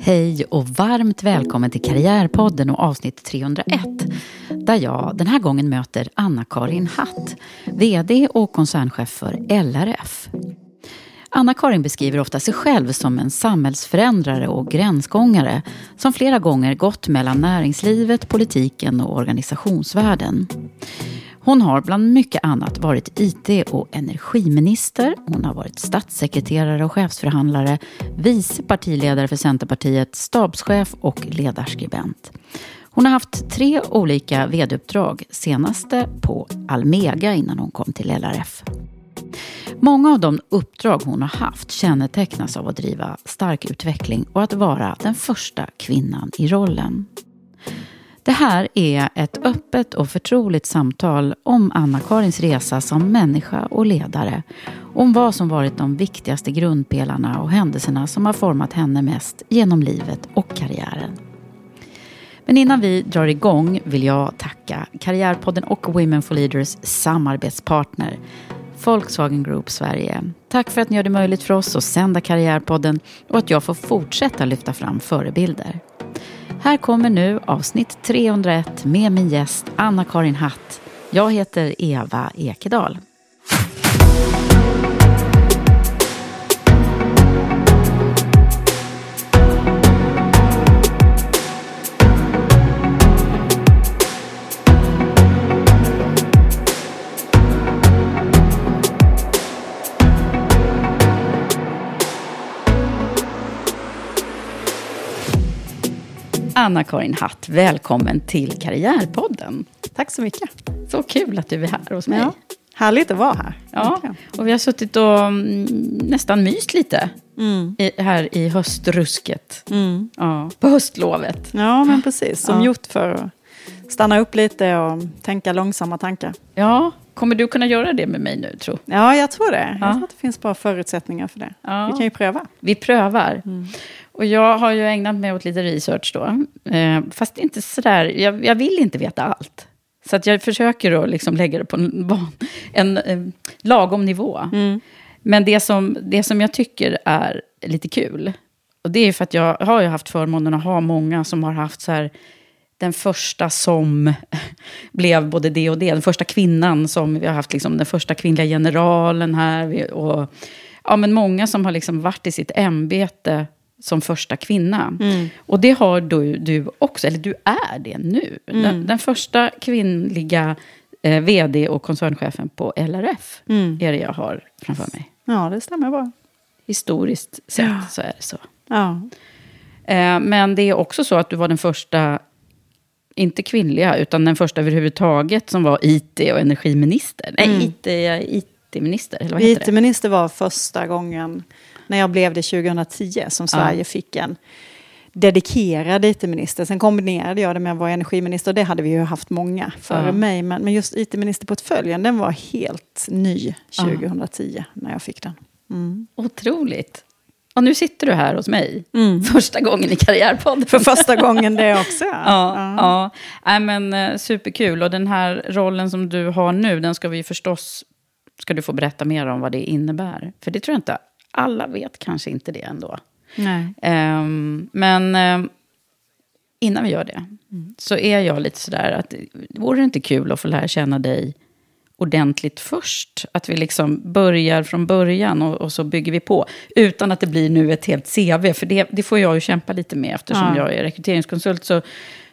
Hej och varmt välkommen till Karriärpodden och avsnitt 301 där jag den här gången möter Anna-Karin Hatt, VD och koncernchef för LRF. Anna-Karin beskriver ofta sig själv som en samhällsförändrare och gränsgångare som flera gånger gått mellan näringslivet, politiken och organisationsvärlden. Hon har bland mycket annat varit IT och energiminister. Hon har varit statssekreterare och chefsförhandlare, vice partiledare för Centerpartiet, stabschef och ledarskribent. Hon har haft tre olika vd-uppdrag, senaste på Almega innan hon kom till LRF. Många av de uppdrag hon har haft kännetecknas av att driva stark utveckling och att vara den första kvinnan i rollen. Det här är ett öppet och förtroligt samtal om Anna-Karins resa som människa och ledare. Om vad som varit de viktigaste grundpelarna och händelserna som har format henne mest genom livet och karriären. Men innan vi drar igång vill jag tacka Karriärpodden och Women for Leaders samarbetspartner Volkswagen Group Sverige. Tack för att ni gör det möjligt för oss att sända Karriärpodden och att jag får fortsätta lyfta fram förebilder. Här kommer nu avsnitt 301 med min gäst Anna-Karin Hatt. Jag heter Eva Ekedal. Anna-Karin Hatt, välkommen till Karriärpodden. Tack så mycket. Så kul att du är här hos mig. Ja, härligt att vara här. Ja, och vi har suttit och mm, nästan myst lite mm. i, här i höstrusket. Mm. Ja, på höstlovet. Ja, men precis. Som ja. gjort för stanna upp lite och tänka långsamma tankar. Ja, kommer du kunna göra det med mig nu, tro? Ja, jag tror det. Jag tror att det finns bra förutsättningar för det. Ja. Vi kan ju pröva. Vi prövar. Mm. Och jag har ju ägnat mig åt lite research då. Eh, fast inte sådär, jag, jag vill inte veta allt. Så att jag försöker att liksom lägga det på en, en, en lagom nivå. Mm. Men det som, det som jag tycker är lite kul, och det är för att jag har ju haft förmånen att ha många som har haft så här, den första som blev både det och det. Den första kvinnan som, vi har haft liksom den första kvinnliga generalen här. Och, ja, men många som har liksom varit i sitt ämbete som första kvinna. Mm. Och det har du, du också, eller du är det nu. Mm. Den, den, första kvinnliga eh, vd och koncernchefen på LRF mm. är det jag har framför mig. Ja, det stämmer bra. Historiskt sett ja. så är det så. Ja. Eh, men det är också så att du var den första, inte kvinnliga, utan den första överhuvudtaget som var IT och energiminister. Nej, mm. IT, IT-minister, eller vad heter IT-minister var första gången när jag blev det 2010 som Sverige ja. fick en dedikerad IT-minister. Sen kombinerade jag det med att vara energiminister. Det hade vi ju haft många före Ja. mig. Men, men just IT-ministerportföljen, den var helt ny 2010 när jag fick den. Mm. Otroligt. Och nu sitter du här hos mig. Mm. Första gången i Karriärpodden. För första gången det också. Ja, ja. Nej, men, eh, superkul. Och den här rollen som du har nu, den ska vi förstås ska du få berätta mer om vad det innebär. För det tror jag inte, alla vet kanske inte det ändå. Nej. Ehm, men ehm, innan vi gör det, så är jag lite sådär att vore det inte kul att få lära känna dig ordentligt först? Att vi liksom börjar från början och, och så bygger vi på. Utan att det blir nu ett helt CV, för det, det får jag ju kämpa lite med eftersom Ja. jag är rekryteringskonsult. Så,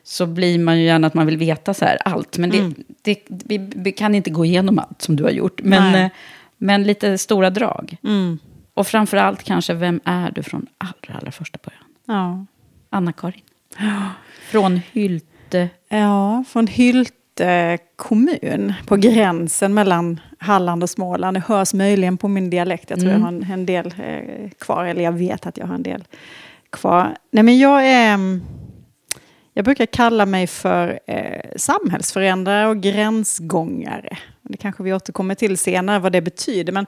så blir man ju gärna att man vill veta så här allt. Men det, det, vi, vi kan inte gå igenom allt som du har gjort. Men, Nej. eh, men lite stora drag. Mm. Och framför allt kanske, vem är du från allra, allra första början? Ja. Anna-Karin. Från Hylte. Ja, från Hylte kommun, på gränsen mellan Halland och Småland. Det hörs möjligen på min dialekt. Jag tror Mm. jag har en, en del eh, kvar, eller jag vet att jag har en del kvar. Nej, men jag är... mm, Jag brukar kalla mig för eh, samhällsförändrare och gränsgångare. Det kanske vi återkommer till senare vad det betyder. Men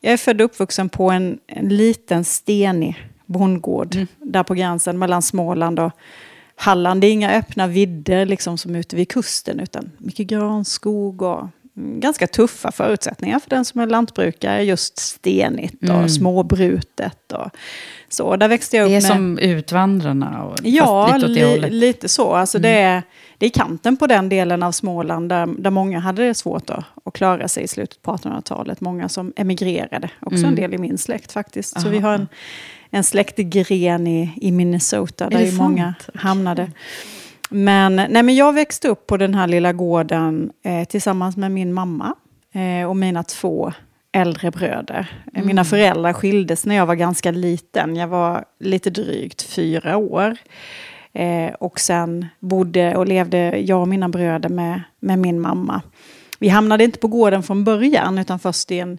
jag är född och uppvuxen på en, en liten stenig bondgård där på gränsen mellan Småland och Halland. Det är inga öppna vidder liksom som ute vid kusten utan mycket granskog och mm, ganska tuffa förutsättningar för den som är lantbrukare. Just stenigt och Mm. småbrutet och så. Där växte jag upp Det är med... som Utvandrarna. Och, Ja, lite li. Mm. lite så. Alltså det, är, det är kanten på den delen av Småland där, där många hade det svårt att, att klara sig i slutet på 1800-talet. Många som emigrerade, också Mm. en del i min släkt faktiskt. Så Aha. vi har en, en släktgren i, i Minnesota där ju många hamnade. Men, nej, men jag växte upp på den här lilla gården eh, tillsammans med min mamma eh, och mina två äldre bröder. Eh, Mina föräldrar skildes när jag var ganska liten. Jag var lite drygt fyra år. Eh, och sen bodde och levde jag och mina bröder med, med min mamma. Vi hamnade inte på gården från början utan först i en,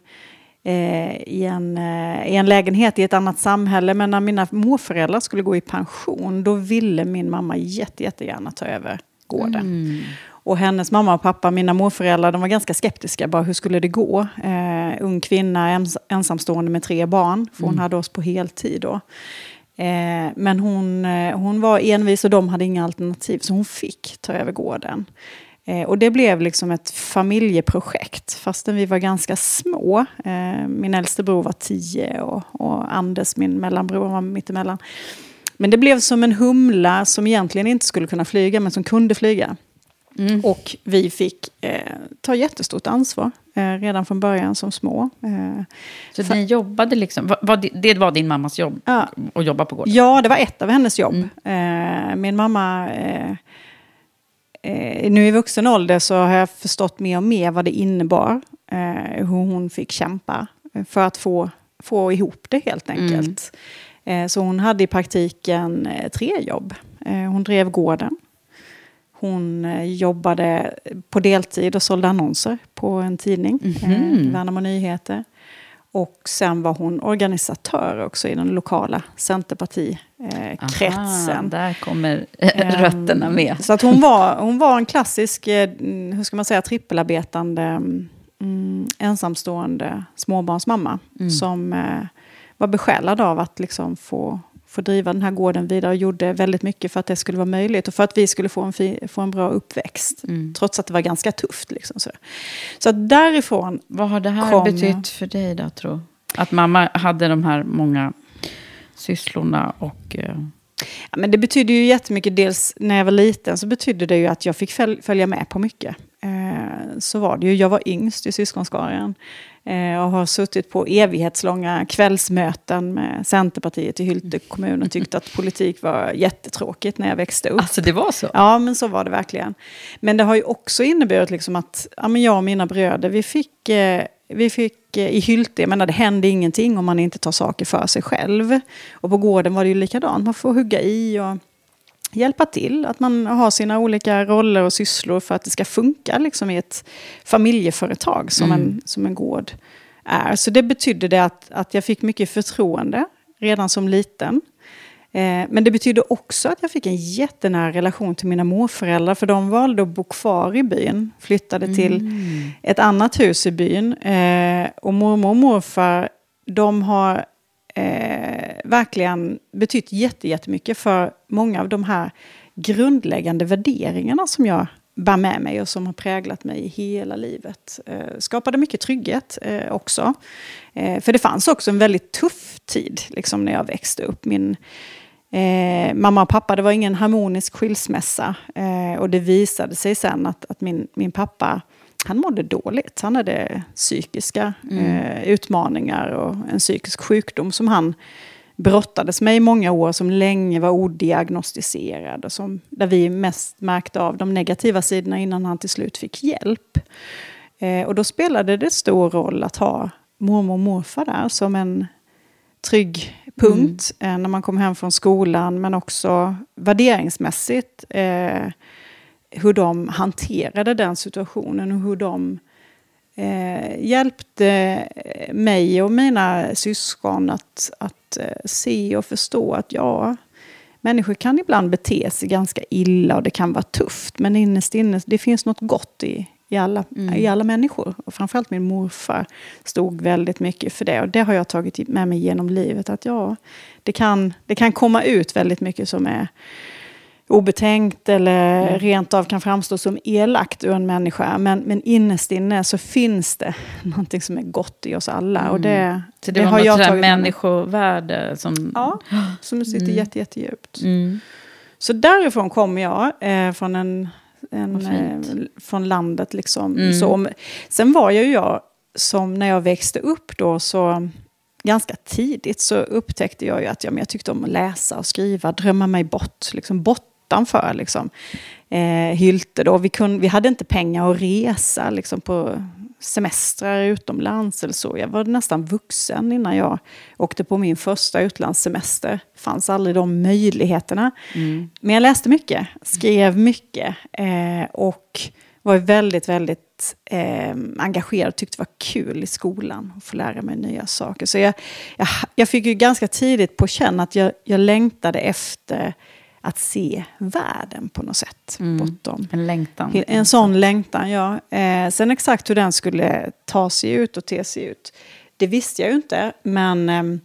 i, en, eh, i en lägenhet i ett annat samhälle. Men när mina morföräldrar skulle gå i pension då ville min mamma jätte, jättegärna ta över gården. Och hennes mamma och pappa, mina morföräldrar, de var ganska skeptiska. Bara hur skulle det gå? Eh, ung kvinna, ens, ensamstående med tre barn. För hon hade oss på heltid då. Eh, men hon, eh, hon var envis och de hade inga alternativ. Så hon fick ta över gården. Eh, och det blev liksom ett familjeprojekt. Fastän vi var ganska små. Eh, min äldste bror var tio och, och Anders, min mellanbror, var mittemellan. Men det blev som en humla som egentligen inte skulle kunna flyga, men som kunde flyga. Och vi fick eh, ta jättestort ansvar eh, redan från början som små. Eh, Så ni jobbade liksom, vad- vad- det var din mammas jobb Ja. att jobba på gården? Ja, det var ett av hennes jobb. Eh, min mamma, eh, nu i vuxen ålder så har jag förstått mer och mer vad det innebar. Eh, hur hon fick kämpa för att få, få ihop det helt enkelt. Eh, så hon hade i praktiken eh, tre jobb. Eh, hon drev gården. Hon eh, jobbade på deltid och sålde annonser på en tidning, eh, Värnamo Nyheter. Och sen var hon organisatör också i den lokala Centerpartikretsen. Aha, där kommer rötterna med. Så att hon, var, hon var en klassisk, eh, mm, hur ska man säga, trippelarbetande, mm, ensamstående småbarnsmamma. Som eh, var besjälad av att liksom få, få driva den här gården vidare och gjorde väldigt mycket för att det skulle vara möjligt. Och för att vi skulle få en, fi, få en bra uppväxt. Trots att det var ganska tufft. Liksom, så. så därifrån Vad har det här Kom, betytt för dig då, tro? Att mamma hade de här många sysslorna och... eh, Ja, men det betyder ju jättemycket. Dels när jag var liten så betydde det ju att jag fick föl- följa med på mycket. Eh, så var det ju. Jag var yngst i syskonskaran. Eh, och har suttit på evighetslånga kvällsmöten med Centerpartiet i Hylte kommun och tyckt att politik var jättetråkigt när jag växte upp. Alltså det var så? Ja, men så var det verkligen. Men det har ju också inneburit liksom att ja, men jag och mina bröder, vi fick, eh, vi fick eh, i Hylte, jag menar det hände ingenting om man inte tar saker för sig själv. Och på gården var det ju likadant, man får hugga i och hjälpa till. Att man har sina olika roller och sysslor för att det ska funka liksom, i ett familjeföretag som, en, som en gård är. Så det betydde det att, att jag fick mycket förtroende redan som liten. Eh, men det betydde också att jag fick en jättenära relation till mina morföräldrar, för de valde att bo kvar i byn, flyttade till Mm. ett annat hus i byn. Eh, och mormor och morfar, de har eh, verkligen betytt jätte- jättemycket för många av de här grundläggande värderingarna som jag bär med mig och som har präglat mig hela livet. Eh, skapade mycket trygghet eh, också. Eh, för det fanns också en väldigt tuff tid liksom, när jag växte upp. Min eh, mamma och pappa, det var ingen harmonisk skilsmässa. Eh, och det visade sig sen att, att min, min pappa han mådde dåligt. Han hade psykiska eh, utmaningar och en psykisk sjukdom som han brottades med i många år, som länge var odiagnostiserad och som, där vi mest märkte av de negativa sidorna innan han till slut fick hjälp. Eh, och då spelade det stor roll att ha mormor och morfar där som en trygg punkt eh, när man kom hem från skolan, men också värderingsmässigt. Eh, hur de hanterade den situationen och hur de eh, hjälpte mig och mina syskon att, att eh, se och förstå att ja, människor kan ibland bete sig ganska illa och det kan vara tufft. Men innerst inne, det finns något gott i, i, alla, i alla människor. Och framförallt min morfar stod väldigt mycket för det. Och det har jag tagit med mig genom livet. Att ja, det kan, det kan komma ut väldigt mycket som är obetänkt eller rent av kan framstå som elakt ur en människa. Men, men innerst inne så finns det någonting som är gott i oss alla. Och det, Så det, något sådär med mig. människovärde som... Ja, som sitter jätte, jättedjupt. Mm. Så därifrån kommer jag, eh, från, en, en, eh, från landet. Liksom. Mm. Så, sen var jag ju jag, som när jag växte upp då, så ganska tidigt så upptäckte jag ju att ja, men jag tyckte om att läsa och skriva, drömma mig bort, liksom bortanför. Liksom. Eh, Hylte då, vi, kunde, vi hade inte pengar att resa liksom, på semestrar utomlands eller så. Jag var nästan vuxen innan jag åkte på min första utlandssemester. fanns aldrig de möjligheterna. Men jag läste mycket, skrev mycket eh, och var väldigt, väldigt eh, engagerad och tyckte det var kul i skolan att få lära mig nya saker. Så jag, jag, jag fick ju ganska tidigt på känn att jag, jag längtade efter att se världen på något sätt bortom. En längtan. En sån längtan, ja. Eh, sen exakt hur den skulle ta sig ut och te sig ut, det visste jag ju inte. Men, ehm,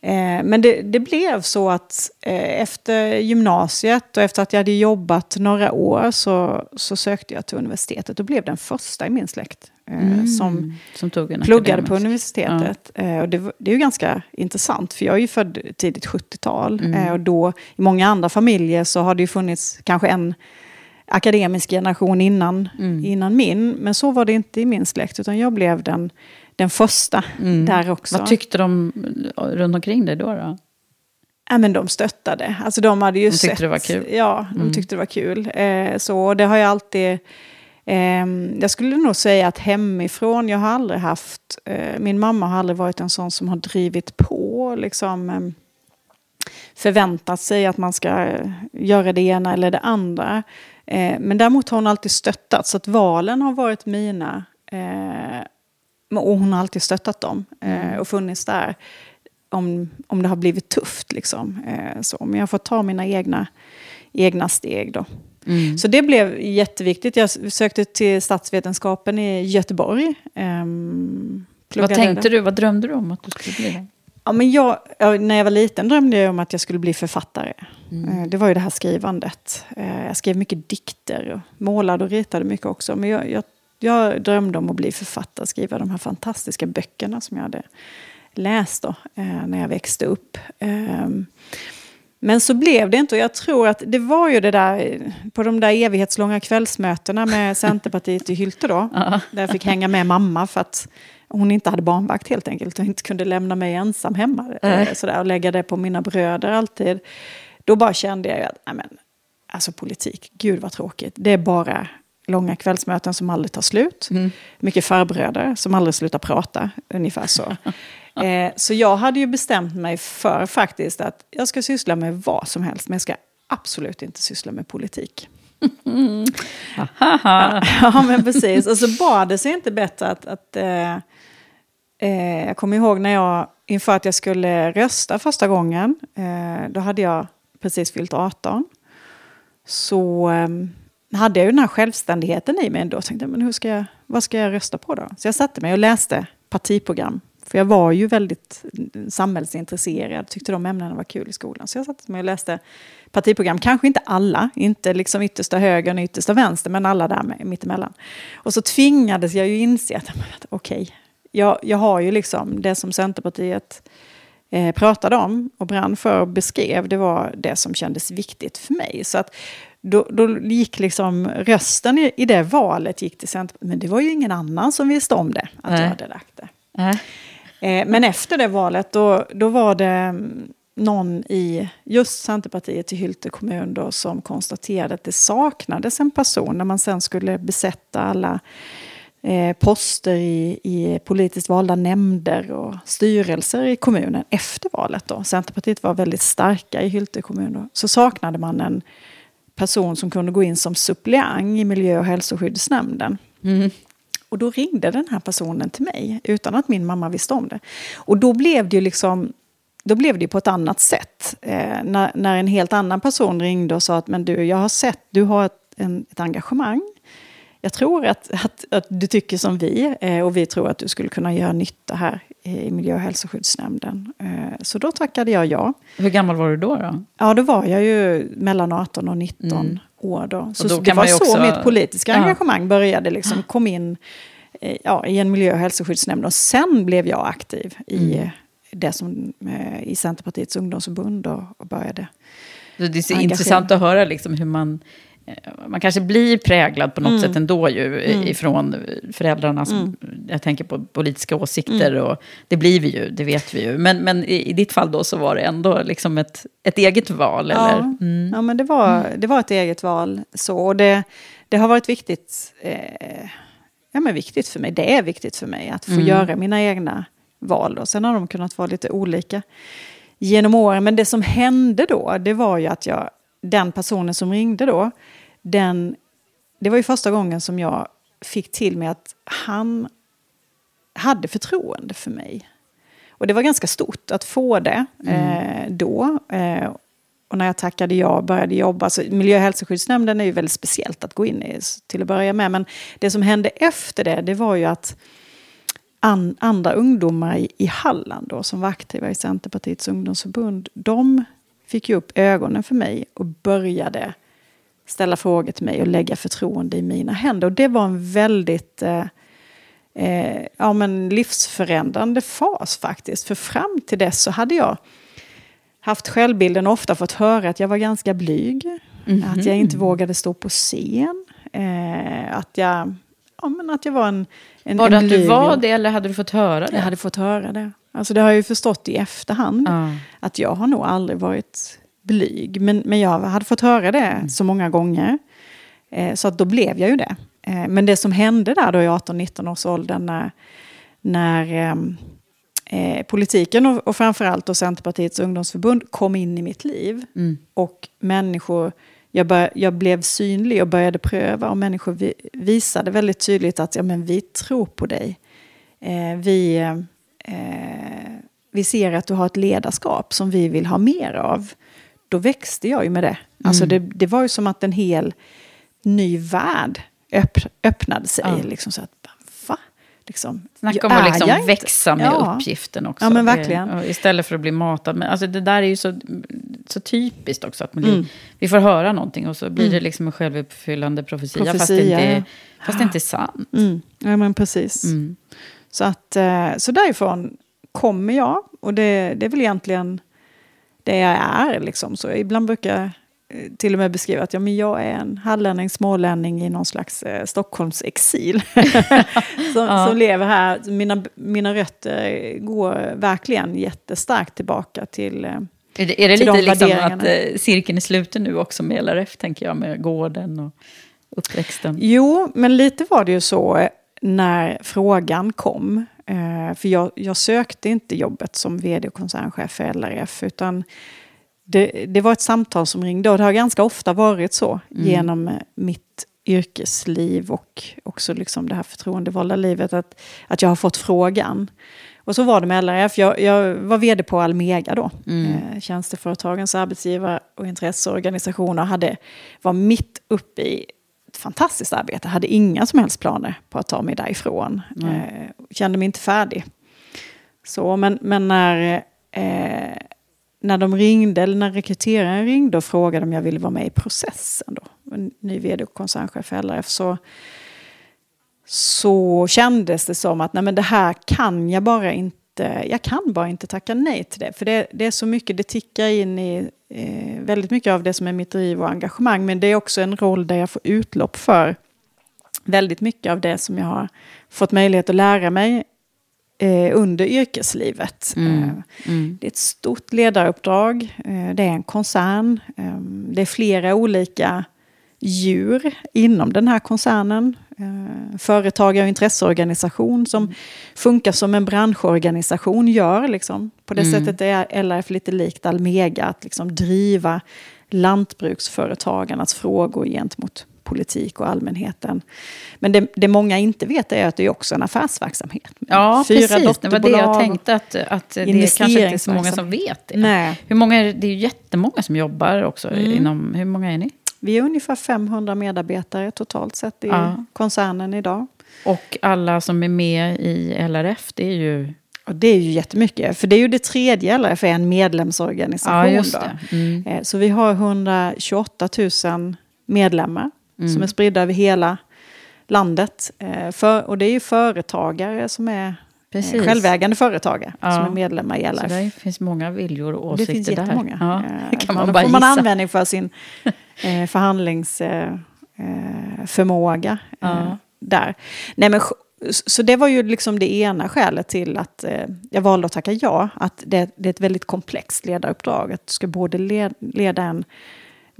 eh, men det, det blev så att eh, efter gymnasiet och efter att jag hade jobbat några år så, så sökte jag till universitetet och blev den första i min släkt eh, som Som en pluggade på universitetet. Eh, och det, det är ju ganska intressant, för jag är ju född tidigt 70-tal. Mm. Eh, och då, i många andra familjer så har det ju funnits kanske en akademisk generation innan, Mm. innan min. Men så var det inte i min släkt, utan jag blev den, den första där också. Mm. Vad tyckte de runt omkring dig då? då? Ja, men de stöttade. Alltså de hade ju De tyckte sett, det var kul. Mm. Ja, de tyckte det var kul. Så det har jag alltid... ehm, jag skulle nog säga att hemifrån, jag har aldrig haft... Eh, min mamma har aldrig varit en sån som har drivit på. Liksom, ehm, förväntat sig att man ska göra det ena eller det andra. Eh, men däremot har hon alltid stöttat. Så att valen har varit mina. Eh, och hon har alltid stöttat dem eh, och funnits där om, om det har blivit tufft. Liksom. Så. Men jag får ta mina egna, egna steg då. Så det blev jätteviktigt. Jag sökte till statsvetenskapen i Göteborg. Ehm, Vad tänkte där. du? Vad drömde du om att du skulle bli? Ja, men jag, ja, när jag var liten drömde jag om att jag skulle bli författare. Eh, Det var ju det här skrivandet. Eh, Jag skrev mycket dikter, och målade och ritade mycket också. Men jag, jag, jag drömde om att bli författare, skriva de här fantastiska böckerna som jag hade läst då, eh, när jag växte upp. Men så blev det inte. Och jag tror att det var ju det där på de där evighetslånga kvällsmötena med Centerpartiet i Hylte då. Där jag fick hänga med mamma för att hon inte hade barnvakt helt enkelt. Och inte kunde lämna mig ensam hemma. eh, Sådär, och lägga det på mina bröder alltid. Då bara kände jag att, nej men, alltså politik, gud vad tråkigt. Det är bara långa kvällsmöten som aldrig tar slut. Mycket farbröder som aldrig slutar prata, ungefär så. Eh, så jag hade ju bestämt mig för faktiskt att jag ska syssla med vad som helst, men jag ska absolut inte syssla med politik. ja, men precis. Och så bad det sig inte bättre att, att eh, eh, jag kommer ihåg när jag, inför att jag skulle rösta första gången, eh, då hade jag precis fyllt 18. Så eh, hade jag ju den här självständigheten i mig ändå. Jag tänkte, men hur ska jag, vad ska jag rösta på då? Så jag satte mig och läste partiprogram. För jag var ju väldigt samhällsintresserad, tyckte de ämnena var kul i skolan. Så jag satte mig och läste partiprogram. Kanske inte alla, inte liksom yttersta högern och yttersta vänster, men alla där mittemellan. Och så tvingades jag ju inse att, okej, okay, jag, jag har ju liksom det som Centerpartiet eh, pratade om och brann för och beskrev, det var det som kändes viktigt för mig. Så att då, då gick liksom rösten i, i det valet gick till Centerpartiet. Men det var ju ingen annan som visste om det, att Nej. jag hade lagt det. Nej. Eh, men efter det valet, då, då var det mm, någon i just Centerpartiet i Hylte kommun då, som konstaterade att det saknades en person när man sen skulle besätta alla eh, poster i, i politiskt valda nämnder och styrelser i kommunen efter valet. Då. Centerpartiet var väldigt starka i Hylte kommun. Då. Så saknade man en person som kunde gå in som suppleant i miljö och hälsoskyddsnämnden. Mm. Och då ringde den här personen till mig utan att min mamma visste om det. Och då blev det ju liksom då blev det på ett annat sätt. Eh, när, när en helt annan person ringde och sa att men du, jag har sett, du har ett, en, ett engagemang. Jag tror att, att, att, du tycker som vi eh, och vi tror att du skulle kunna göra nytta här i miljö och hälsoskyddsnämnden. Eh, så då tackade jag ja. Hur gammal var du då? då? Ja, då var jag ju mellan 18 och 19 mm. År. Då. Så då det var så också... mitt politiska ja. engagemang började. Liksom, kom in eh, ja, i en miljö och hälsoskyddsnämnd. Och sen blev jag aktiv i mm. det som, eh, i Centerpartiets ungdomsförbund och, och började Det är så intressant att höra liksom hur man man kanske blir präglad på något mm. sätt ändå ju mm. ifrån föräldrarna. Som, mm. Jag tänker på politiska åsikter mm. och det blir vi ju, det vet vi ju. Men, men i, i ditt fall då så var det ändå liksom ett, ett eget val? Ja, eller? Mm. ja men det var, det var ett eget val. Så, och det, det har varit viktigt, eh, ja, men viktigt för mig. Det är viktigt för mig att få mm. göra mina egna val. Då. Sen har de kunnat vara lite olika genom åren. Men det som hände då, det var ju att jag, den personen som ringde då, den, det var ju första gången som jag fick till mig att han hade förtroende för mig. Och det var ganska stort att få det mm. eh, då. Eh, och när jag tackade ja och började jobba, så miljö och hälsoskyddsnämnden är ju väldigt speciellt att gå in i till att börja med. Men det som hände efter det, det var ju att an, andra ungdomar i, i Halland då, som var aktiva i Centerpartiets ungdomsförbund, de fick ju upp ögonen för mig och började ställa frågor till mig och lägga förtroende i mina händer. Och det var en väldigt eh, eh, ja, men livsförändrande fas faktiskt. För fram till dess så hade jag haft självbilden och ofta fått höra att jag var ganska blyg. Mm -hmm. Att jag inte vågade stå på scen. Eh, att, jag, ja, men att jag var en, en Var det en att du var det eller hade du fått höra det? Jag hade fått höra det. Alltså det har jag ju förstått i efterhand. Mm. Att jag har nog aldrig varit blyg. Men, men jag hade fått höra det mm. så många gånger. Eh, så att då blev jag ju det. Eh, men det som hände där då i 18-19 års ålder när, när ehm, eh, politiken och, och framförallt då Centerpartiets ungdomsförbund kom in i mitt liv. Mm. Och människor, jag, bör, jag blev synlig och började pröva och människor vi, visade väldigt tydligt att ja, men vi tror på dig. Eh, vi, eh, vi ser att du har ett ledarskap som vi vill ha mer av då växte jag ju med det. Alltså mm. det, det var ju som att en hel ny värld öppnade sig. Ja. Liksom så att, va? Liksom, Snacka om att liksom växa med ja. uppgiften också. Ja, men verkligen. Istället för att bli matad. Men alltså det där är ju så, så typiskt också. Att man, mm. Vi får höra någonting och så blir mm. det liksom en självuppfyllande profetia. profetia fast, det inte, är, fast det inte är sant. Mm. Ja, men precis. Mm. Så, att, eh, så därifrån kommer jag. Och det, det är väl egentligen det jag är. Liksom. Så ibland brukar till och med beskriva att ja, men jag är en hallänning, smålänning i någon slags eh, Stockholmsexil. som, ja. som lever här. Mina, mina rötter går verkligen jättestarkt tillbaka till eh, är det, är det lite liksom att eh, cirkeln är sluten nu också med LRF, tänker jag, med gården och uppväxten? Jo, men lite var det ju så när frågan kom. Eh, för jag, jag, sökte inte jobbet som vd och koncernchef för LRF, utan det, det, var ett samtal som ringde och det har ganska ofta varit så mm. genom mitt yrkesliv och också liksom det här förtroendevalda livet, att, att jag har fått frågan. Och så var det med LRF. Jag, jag var vd på Almega då, mm. eh, tjänsteföretagens arbetsgivare och intresseorganisationer hade, var mitt uppe i ett fantastiskt arbete, hade inga som helst planer på att ta mig därifrån. Mm. Eh, kände mig inte färdig. Så, men, men när, eh, när de ringde, eller när rekryteraren ringde och frågade om jag ville vara med i processen, då, ny vd och koncernchef för LRF, så, så kändes det som att nej, men det här kan jag bara inte jag kan bara inte tacka nej till det. För det, det är så mycket, det tickar in i eh, väldigt mycket av det som är mitt driv och engagemang. Men det är också en roll där jag får utlopp för väldigt mycket av det som jag har fått möjlighet att lära mig eh, under yrkeslivet. Mm. Eh, mm. Det är ett stort ledaruppdrag, eh, det är en koncern, eh, det är flera olika djur inom den här koncernen. Företagare och intresseorganisation som mm. funkar som en branschorganisation gör. Liksom. På det mm. sättet är LRF lite likt Almega, att liksom driva lantbruksföretagarnas frågor gentemot politik och allmänheten. Men det, det många inte vet är att det är också en affärsverksamhet. Ja, Fyra precis. Det var det jag tänkte, att, att det kanske inte är så många som vet det. Nej. Hur många är, det är ju jättemånga som jobbar också mm. inom... Hur många är ni? Vi är ungefär 500 medarbetare totalt sett i ja. koncernen idag. Och alla som är med i LRF, det är ju... Och det är ju jättemycket, för det är ju det tredje LRF är en medlemsorganisation. Ja, mm. Eh, så vi har 128 000 medlemmar mm. som är spridda över hela landet. Eh, för, och det är ju företagare som är eh, Precis. självägande företagare ja. som är medlemmar i LRF. Så det finns många viljor och åsikter där. Det finns jättemånga. Ja, det kan man Då bara får man användning för sin eh, förhandlingsförmåga eh, ja. där. Nej, men, så det var ju liksom det ena skälet till att eh, jag valde att tacka ja. Att det, det, är ett väldigt komplext ledaruppdrag. Att du ska både led, leda en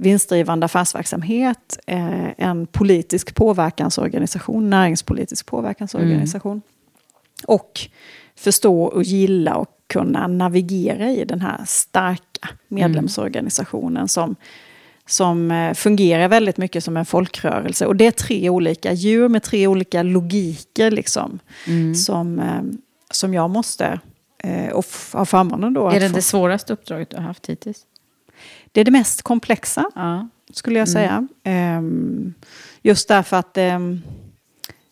vinstdrivande affärsverksamhet, eh, en politisk påverkansorganisation, näringspolitisk påverkansorganisation. Mm. Och förstå och gilla och kunna navigera i den här starka medlemsorganisationen mm. som som eh, fungerar väldigt mycket som en folkrörelse. Och det är tre olika djur med tre olika logiker liksom, mm. som, eh, som jag måste eh, och ha förmånen då. Är det det svåraste uppdraget du har haft hittills? Det är det mest komplexa, ja. skulle jag säga. Mm. Just därför att ehm,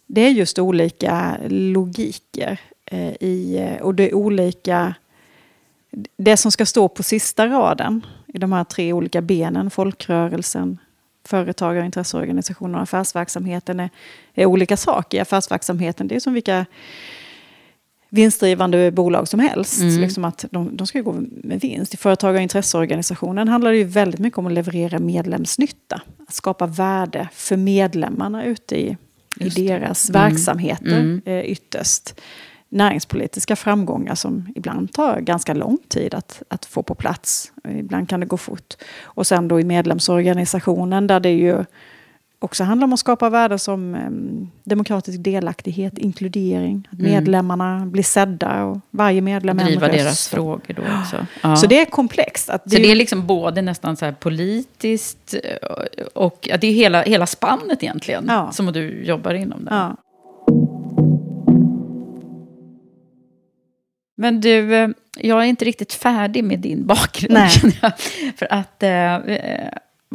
det är just olika logiker i, och det är olika... Det som ska stå på sista raden i de här tre olika benen, folkrörelsen, företagare, intresseorganisationer och affärsverksamheten är, är olika saker. Affärsverksamheten, det är som vilka vinstdrivande bolag som helst. Mm. Liksom att de, de ska gå med vinst. I företag och intresseorganisationen handlar det ju väldigt mycket om att leverera medlemsnytta. Att skapa värde för medlemmarna ute i, i deras mm. verksamheter mm. Eh, ytterst näringspolitiska framgångar som ibland tar ganska lång tid att, att få på plats. Ibland kan det gå fort. Och sen då i medlemsorganisationen där det ju också handlar om att skapa värden som eh, demokratisk delaktighet, inkludering, att mm. medlemmarna blir sedda och varje medlem Driva en röst. deras frågor då också. Ja. Så det är komplext. Att det så det är liksom både nästan så politiskt och, och att det är hela, hela spannet egentligen ja. som du jobbar inom. Där. Ja. Men du, eh, jag är inte riktigt färdig med din bakgrund. Nej. För att eh,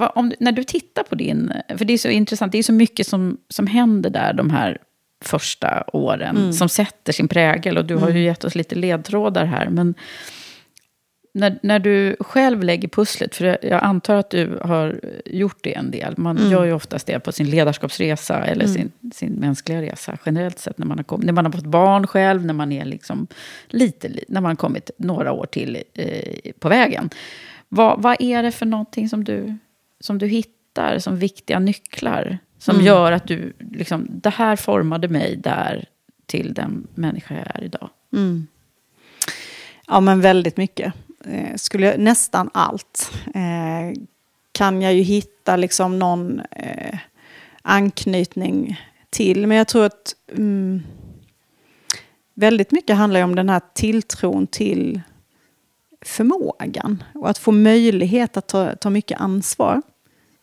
eh om, när du tittar på din... För det är så intressant, det är så mycket som, som händer där de här första åren. Mm. Som sätter sin prägel. Och du har ju mm. gett oss lite ledtrådar här. Men när, när du själv lägger pusslet, för jag antar att du har gjort det en del. Man mm. gör ju oftast det på sin ledarskapsresa eller mm. sin, sin mänskliga resa generellt sett. När man, har kommit, när man har fått barn själv, när man är liksom lite, när man har kommit några år till eh, på vägen. Vad, vad är det för någonting som du, som du hittar som viktiga nycklar? Som mm. gör att du, liksom, det här formade mig där till den människa jag är idag. Mm. Ja, men väldigt mycket eh, skulle jag, nästan allt eh, kan jag ju hitta liksom någon eh, anknytning till. Men jag tror att mm, väldigt mycket handlar om den här tilltron till förmågan. Och att få möjlighet att ta, ta mycket ansvar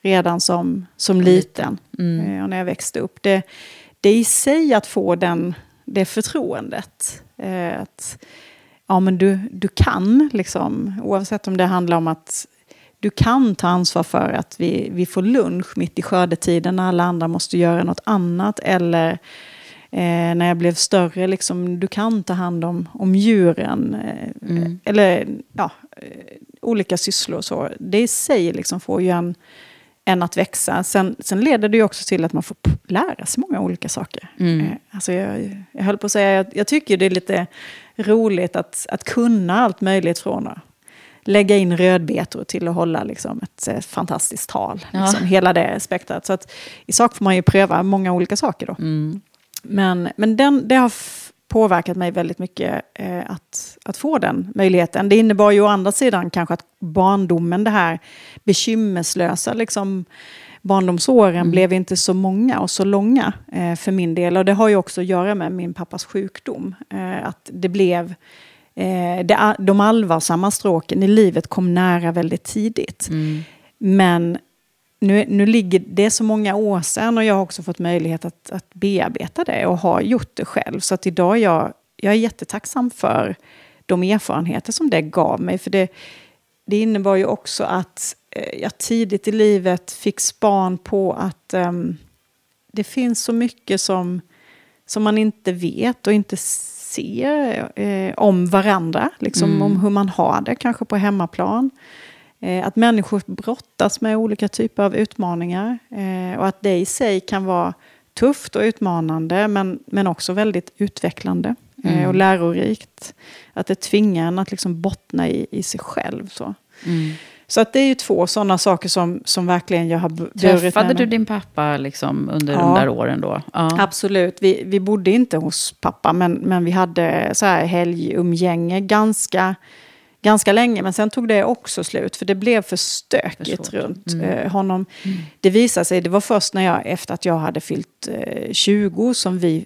redan som, som liten. Mm. och när jag växte upp. Det, det i sig att få den, det förtroendet. att, ja, men du, du kan, liksom, oavsett om det handlar om att du kan ta ansvar för att vi, vi får lunch mitt i skördetiden när alla andra måste göra något annat. Eller eh, när jag blev större, liksom, du kan ta hand om, om djuren. Eh, mm. Eller ja, eh, olika sysslor. Så. Det i sig liksom får ju en, en att växa. Sen, sen leder det ju också till att man får lära sig många olika saker. Mm. Eh, alltså jag, jag höll på att säga, jag, jag tycker det är lite roligt att, att kunna allt möjligt från att lägga in rödbetor till att hålla liksom, ett, ett fantastiskt tal. Ja. Liksom, hela det spektrat. Så att, i sak får man ju pröva många olika saker då. Mm. Men, men den, det har påverkat mig väldigt mycket eh, att, att få den möjligheten. Det innebar ju å andra sidan kanske att barndomen, det här bekymmerslösa, liksom, barndomsåren mm. blev inte så många och så långa eh, för min del. Och det har ju också att göra med min pappas sjukdom. Eh, att det blev... Eh, det, de allvarsamma stråken i livet kom nära väldigt tidigt. Mm. Men nu, nu ligger det så många år sedan och jag har också fått möjlighet att, att bearbeta det och har gjort det själv. Så att idag jag, jag är jättetacksam för de erfarenheter som det gav mig. För det, det innebar ju också att eh, jag tidigt i livet fick span på att um, det finns så mycket som, som man inte vet och inte ser eh, om varandra. Liksom mm. om hur man har det, kanske på hemmaplan. Eh, att människor brottas med olika typer av utmaningar. Eh, och att det i sig kan vara tufft och utmanande men, men också väldigt utvecklande eh, mm. och lärorikt. Att det tvingar en att liksom bottna i, i sig själv. Så. Mm. Så att det är ju två sådana saker som, som verkligen jag har burit Träffade du din pappa liksom under ja, de där åren då? Ja. Absolut. Vi, vi bodde inte hos pappa, men, men vi hade så här helgumgänge ganska ganska länge. Men sen tog det också slut, för det blev för stökigt för runt mm. eh, honom. Mm. Det visade sig, det var först när jag, efter att jag hade fyllt eh, 20, som vi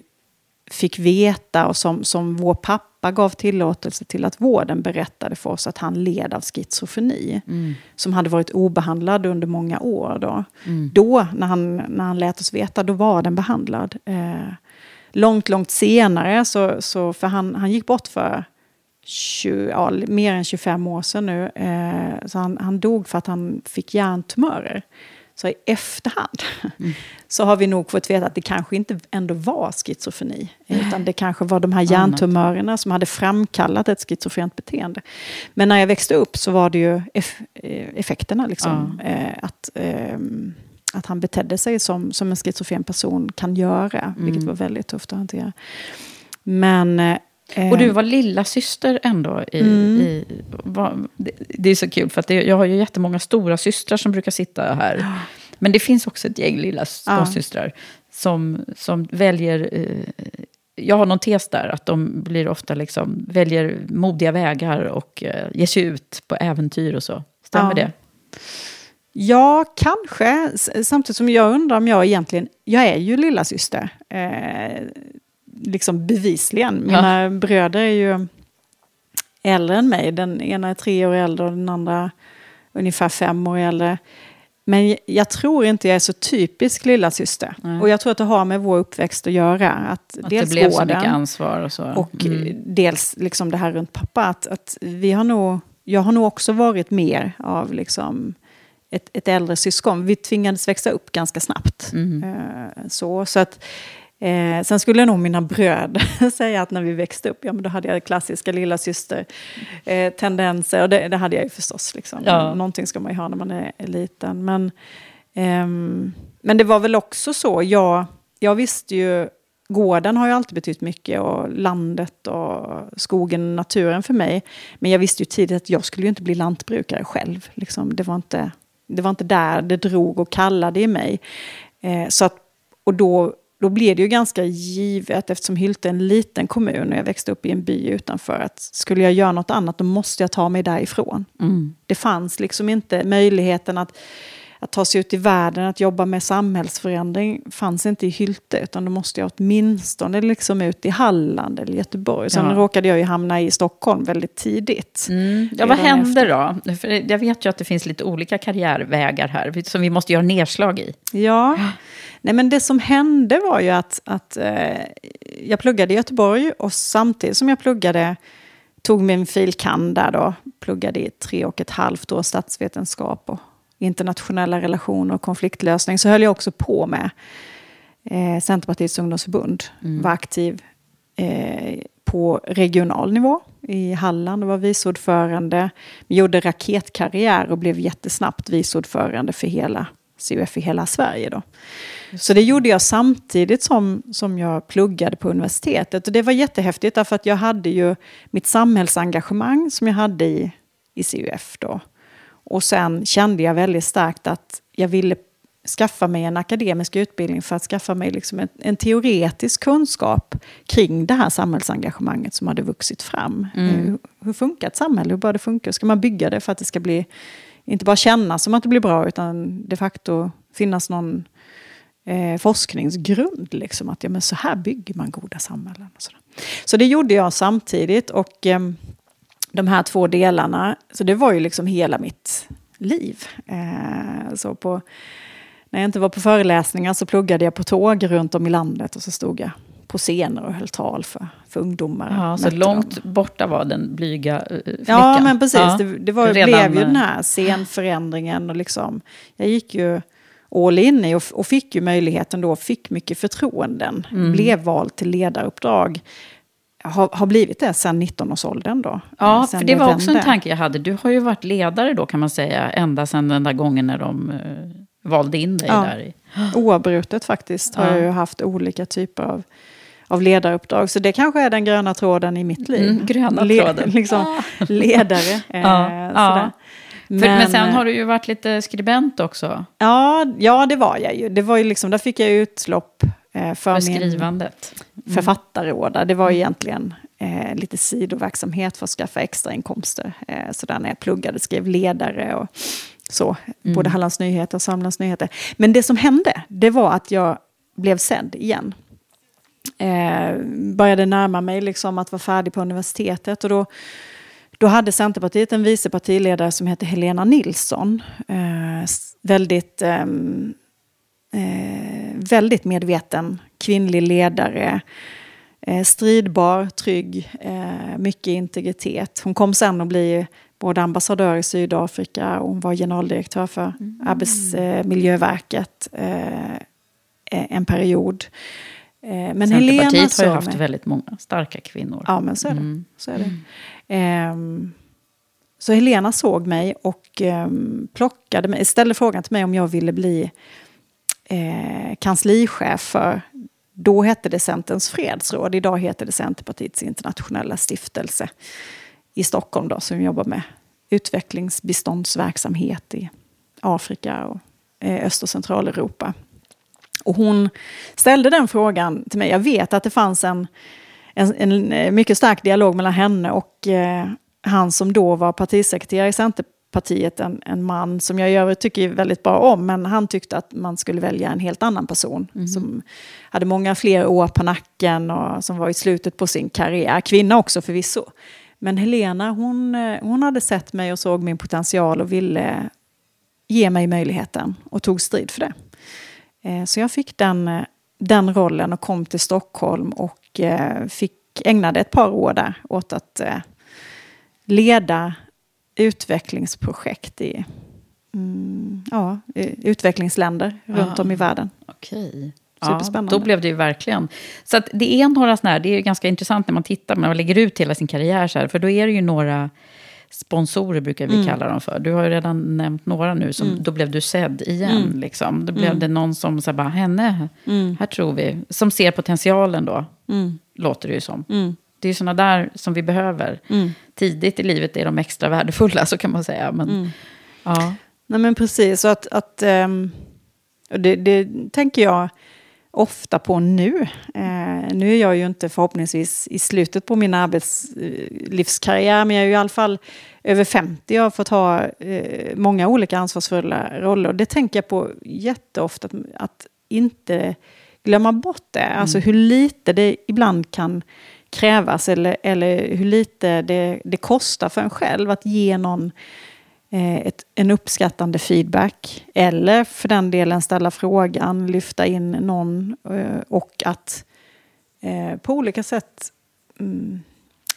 fick veta och som, som vår pappa gav tillåtelse till att vården berättade för oss att han led av schizofreni. Mm. Som hade varit obehandlad under många år. Då, mm. då när, han, när han lät oss veta, då var den behandlad. Eh, långt, långt senare, så, så, för han, han gick bort för 20, ja, mer än 25 år sedan nu. Eh, så han, han dog för att han fick hjärntumörer. Så i efterhand mm. så har vi nog fått veta att det kanske inte ändå var schizofreni. Utan det kanske var de här hjärntumörerna som hade framkallat ett schizofrent beteende. Men när jag växte upp så var det ju eff eh, effekterna. Liksom, ja. eh, att, eh, att han betedde sig som, som en schizofren person kan göra. Mm. Vilket var väldigt tufft att hantera. Men eh, och du var lilla syster ändå. I, mm. i var, det, det, är så kul, för att det, jag har ju jättemånga stora systrar som brukar sitta här. Men det finns också ett gäng lilla småsystrar ja. som, som väljer... Eh, jag har någon tes där, att de blir ofta liksom, väljer modiga vägar och eh, ger sig ut på äventyr och så. Stämmer ja. det? Ja, kanske. Samtidigt som jag undrar om jag egentligen... Jag är ju lilla syster. Eh, liksom bevisligen. Mina ja. bröder är ju äldre än mig. Den ena är tre år äldre och den andra ungefär fem år äldre. Men jag tror inte jag är så typisk lilla syster. Nej. Och jag tror att det har med vår uppväxt att göra. Att, att dels det blev så mycket ansvar och så. Och mm. dels liksom det här runt pappa. Att, att vi har nog, jag har nog också varit mer av liksom ett, ett äldre syskon. Vi tvingades växa upp ganska snabbt. Mm. Uh, så, så att Eh, sen skulle nog mina bröder säga att när vi växte upp, ja men då hade jag klassiska lilla syster eh, tendenser och det, det, hade jag ju förstås. Liksom. Ja. Någonting ska man ju ha när man är, är liten. Men, ehm, men det var väl också så, jag, jag visste ju, gården har ju alltid betytt mycket och landet och skogen, naturen för mig. Men jag visste ju tidigt att jag skulle ju inte bli lantbrukare själv. Liksom. Det, var inte, det var inte där det drog och kallade i mig. Eh, så att, och då då blev det ju ganska givet, eftersom Hylte är en liten kommun och jag växte upp i en by utanför, att skulle jag göra något annat då måste jag ta mig därifrån. Mm. Det fanns liksom inte möjligheten att, att ta sig ut i världen, att jobba med samhällsförändring fanns inte i Hylte. Utan då måste jag åtminstone liksom ut i Halland eller Göteborg. Sen Ja. råkade jag ju hamna i Stockholm väldigt tidigt. Mm. Ja, vad hände då? För jag vet ju att det finns lite olika karriärvägar här som vi måste göra nedslag i. Ja, nej men det som hände var ju att, att eh, jag pluggade i Göteborg och samtidigt som jag pluggade tog min filkand där då, pluggade i tre och ett halvt år statsvetenskap och internationella relationer och konfliktlösning, så höll jag också på med eh, Centerpartiets ungdomsförbund. Var aktiv eh, på regional nivå i Halland och var vice ordförande. Gjorde raketkarriär och blev jättesnabbt vice ordförande för hela CUF i hela Sverige. Då. Så det gjorde jag samtidigt som, som jag pluggade på universitetet. Och det var jättehäftigt därför att jag hade ju mitt samhällsengagemang som jag hade i, i CUF då. Och sen kände jag väldigt starkt att jag ville skaffa mig en akademisk utbildning för att skaffa mig liksom en, en teoretisk kunskap kring det här samhällsengagemanget som hade vuxit fram. Hur, hur funkar ett samhälle? Hur bör det funka? Hur ska man bygga det för att det ska bli, inte bara kännas som att det blir bra, utan de facto finnas någon eh, forskningsgrund. Liksom, att ja, men så här bygger man goda samhällen. Så det gjorde jag samtidigt. Och ehm, de här två delarna, så det var ju liksom hela mitt liv. Eh, så på, när jag inte var på föreläsningar så pluggade jag på tåg runt om i landet och så stod jag på scener och höll tal för, för ungdomar. Ja, så långt dem. borta var den blyga eh, flickan. Ja, men precis. Ja, Det, det var, redan, blev ju eh, den här scenförändringen. Och liksom, jag gick ju all in i och, och fick ju möjligheten då, fick mycket förtroenden. Mm. Blev vald till ledaruppdrag. Har, har blivit det sedan 19-årsåldern då. Ja, Sen för det var också en tanke jag hade. Du har ju varit ledare då kan man säga, ända sedan den där gången när de eh, valde in dig Ja. där. Oavbrutet faktiskt har Ja. jag ju haft olika typer av, av ledaruppdrag. Så det kanske är den gröna tråden i mitt liv. Mm, gröna tråden. liksom, ledare. eh, Ja. För, men, sen eh, har du ju varit lite skribent också, Ja, ja, det var jag ju. Det var ju liksom, där fick jag utlopp eh, för, för min skrivandet. författaråda. Det var egentligen eh, lite sidoverksamhet för att skaffa extra inkomster. Eh, så där när jag pluggade, skrev ledare och så. Både Hallands Nyheter och Sörmlands Nyheter. Men det som hände, det var att jag blev sedd igen. Eh, började närma mig liksom att vara färdig på universitetet. Och då, då hade Centerpartiet en vice partiledare som hette Helena Nilsson. Eh, väldigt, ehm, eh, väldigt medveten kvinnlig ledare. Eh, stridbar, trygg, eh, mycket integritet. Hon kom sen att bli både ambassadör i Sydafrika och hon var generaldirektör för Arbetsmiljöverket eh, en period. Eh, men Helena Centerpartiet har ju haft mig- väldigt många starka kvinnor. Ja, men så är det. Mm. Så, är det. Ehm, så Helena såg mig och um, plockade mig, ställde frågan till mig om jag ville bli eh, kanslichef för, då hette det Centerns fredsråd, idag heter det Centerpartiets internationella stiftelse i Stockholm då, som jobbar med utvecklingsbiståndsverksamhet i Afrika och eh, Öst och Centraleuropa. Och hon ställde den frågan till mig. Jag vet att det fanns en, en, en eh, mycket stark dialog mellan henne och eh, han som då var partisekreterare i Centerpartiet, en, en man som jag i övrigt tycker väldigt bra om, men han tyckte att man skulle välja en helt annan person som hade många fler år på nacken och som var i slutet på sin karriär. Kvinna också förvisso. Men Helena, hon, eh, hon hade sett mig och såg min potential och ville ge mig möjligheten och tog strid för det. Eh, Så jag fick den, eh, den rollen och kom till Stockholm och fick ägnade ett par år där åt att leda utvecklingsprojekt i mm, ja, utvecklingsländer runt om i världen. Okej. Superspännande. Ja, då blev det ju verkligen. Så det är några sådana här, det är ju ganska intressant när man tittar, när man lägger ut hela sin karriär så här, för då är det ju några sponsorer brukar vi Mm. kalla dem för. Du har ju redan nämnt några nu, som, då blev du sedd igen. Mm. Liksom. Då blev det någon som sa bara, henne, här tror vi, som ser potentialen då, låter det ju som. Det är sådana där som vi behöver. Tidigt i livet är de extra värdefulla, så kan man säga. Men, ja. Nej men precis, så att, att ehm, och det, det tänker jag ofta på nu. Eh, nu är jag ju inte förhoppningsvis i slutet på min arbetslivskarriär, men jag är ju i alla fall över 50 och har fått ha eh, många olika ansvarsfulla roller. Och det tänker jag på jätteofta, att, att inte glömma bort det. Mm. Alltså hur lite det ibland kan krävas eller, eller hur lite det, det kostar för en själv att ge någon eh, ett, en uppskattande feedback. Eller för den delen ställa frågan, lyfta in någon eh, och att eh, på olika sätt mm,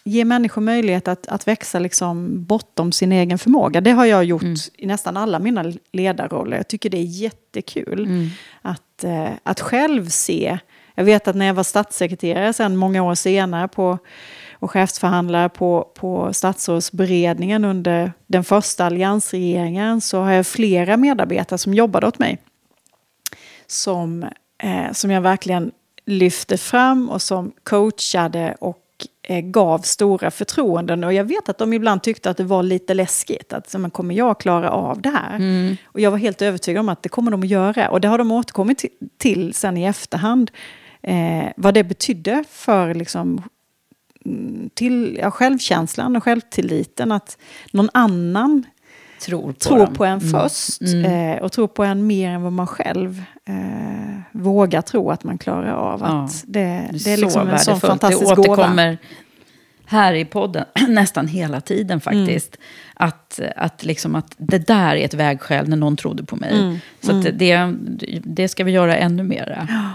ge människor möjlighet att, att växa liksom bortom sin egen förmåga. Det har jag gjort mm. i nästan alla mina ledarroller. Jag tycker det är jättekul mm. att, att själv se. Jag vet att när jag var statssekreterare sen många år senare på, och chefsförhandlare på, på statsrådsberedningen under den första alliansregeringen så har jag flera medarbetare som jobbade åt mig. Som, eh, som jag verkligen lyfte fram och som coachade och Eh, gav stora förtroenden. Och jag vet att de ibland tyckte att det var lite läskigt. Att men, kommer jag klara av det här? Mm. Och jag var helt övertygad om att det kommer de att göra. Och det har de återkommit till sen i efterhand. Eh, vad det betydde för liksom, mm, till, ja, självkänslan och självtilliten. Att någon annan tror på, tror på en mm. först. Mm. Eh, och tror på en mer än vad man själv eh, vågar tro att man klarar av. Ja, att det, det är liksom en sån fantastisk gåva. Det återkommer här i podden nästan hela tiden faktiskt. Mm. Att, att, liksom att det där är ett vägskäl när någon trodde på mig. Mm. Så mm. det, det ska vi göra ännu mera. Ja.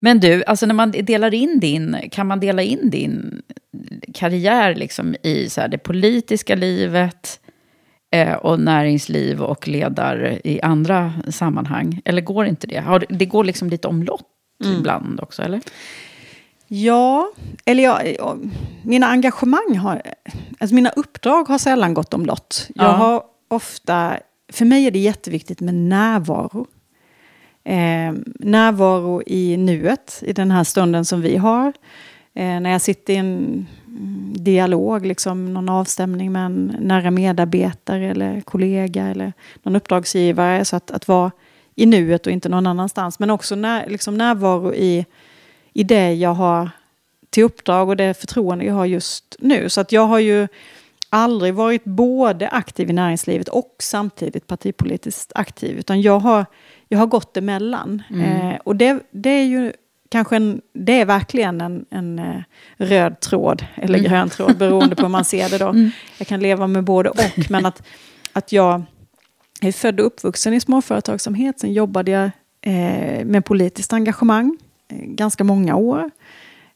Men du, alltså när man delar in din, kan man dela in din karriär liksom i så här, det politiska livet eh, och näringsliv och ledar i andra sammanhang? Eller går inte det? Har, det går liksom lite omlott mm. ibland också, eller? Ja, eller jag, mina engagemang har... Alltså mina uppdrag har sällan gått omlott. Jag ja. har ofta... För mig är det jätteviktigt med närvaro. Eh, närvaro i nuet, i den här stunden som vi har. Eh, när jag sitter i en dialog, liksom någon avstämning med en nära medarbetare eller kollega eller någon uppdragsgivare. Så att, att vara i nuet och inte någon annanstans. Men också när, liksom närvaro i, i det jag har till uppdrag och det förtroende jag har just nu. Så att jag har ju aldrig varit både aktiv i näringslivet och samtidigt partipolitiskt aktiv. Utan jag har, jag har gått emellan. Mm. Eh, och det, det är ju kanske en, det är verkligen en, en uh, röd tråd, eller mm. grön tråd, beroende på hur man ser det då. Mm. Jag kan leva med både och, men att, att jag är född och uppvuxen i småföretagsamhet. Sen jobbade jag eh, med politiskt engagemang eh, ganska många år.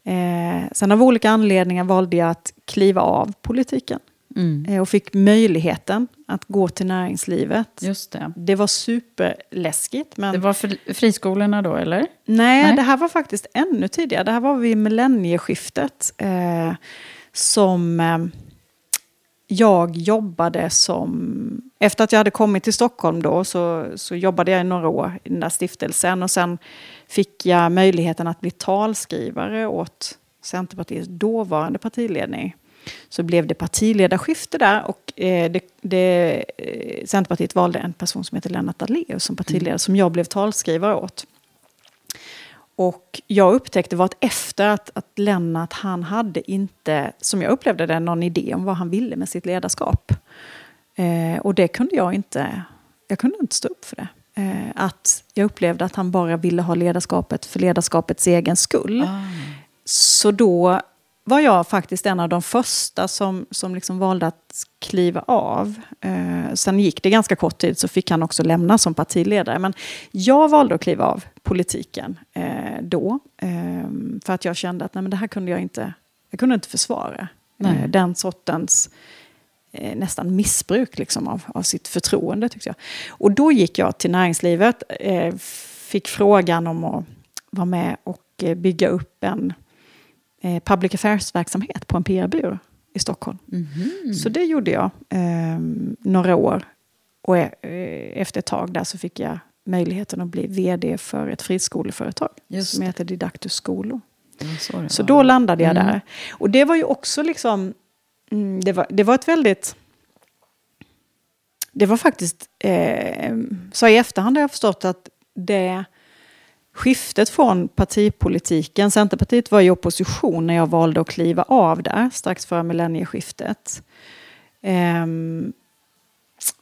Eh, sen av olika anledningar valde jag att kliva av politiken. Mm. Eh, och fick möjligheten att gå till näringslivet. Just det. det var superläskigt. Men... Det var för friskolorna då, eller? Nej, Nej, det här var faktiskt ännu tidigare. Det här var vid millennieskiftet. Eh, som eh, jag jobbade som... Efter att jag hade kommit till Stockholm då så, så jobbade jag i några år i den där stiftelsen. Och sen fick jag möjligheten att bli talskrivare åt Centerpartiets dåvarande partiledning så blev det partiledarskifte där och eh, det, det, eh, Centerpartiet valde en person som heter Lennart Daléus som partiledare mm. som jag blev talskrivare åt. Och jag upptäckte var att efter att, att Lennart, han hade inte, som jag upplevde det, någon idé om vad han ville med sitt ledarskap. Eh, och det kunde jag inte, jag kunde inte stå upp för det. Eh, att jag upplevde att han bara ville ha ledarskapet för ledarskapets egen skull. Ah. Så då var jag faktiskt en av de första som, som liksom valde att kliva av. Eh, sen gick det ganska kort tid så fick han också lämna som partiledare. Men jag valde att kliva av politiken eh, då. Eh, för att jag kände att nej, men det här kunde jag inte, jag kunde inte försvara. Eh, den sortens eh, nästan missbruk liksom, av, av sitt förtroende tyckte jag. Och då gick jag till näringslivet, eh, fick frågan om att vara med och bygga upp en eh, public affairs-verksamhet på en PR-byrå i Stockholm. Mm. Så det gjorde jag eh, några år. Och eh, efter ett tag där så fick jag möjligheten att bli vd för ett friskoleföretag Just som heter Didactus Skolor. Så, så då landade jag mm. där. Och det var ju också liksom... Mm, det, var, det var ett väldigt... det var faktiskt, eh, så i efterhand har jag förstått att det skiftet från partipolitiken, Centerpartiet var i opposition när jag valde att kliva av där strax före millennieskiftet. Ehm,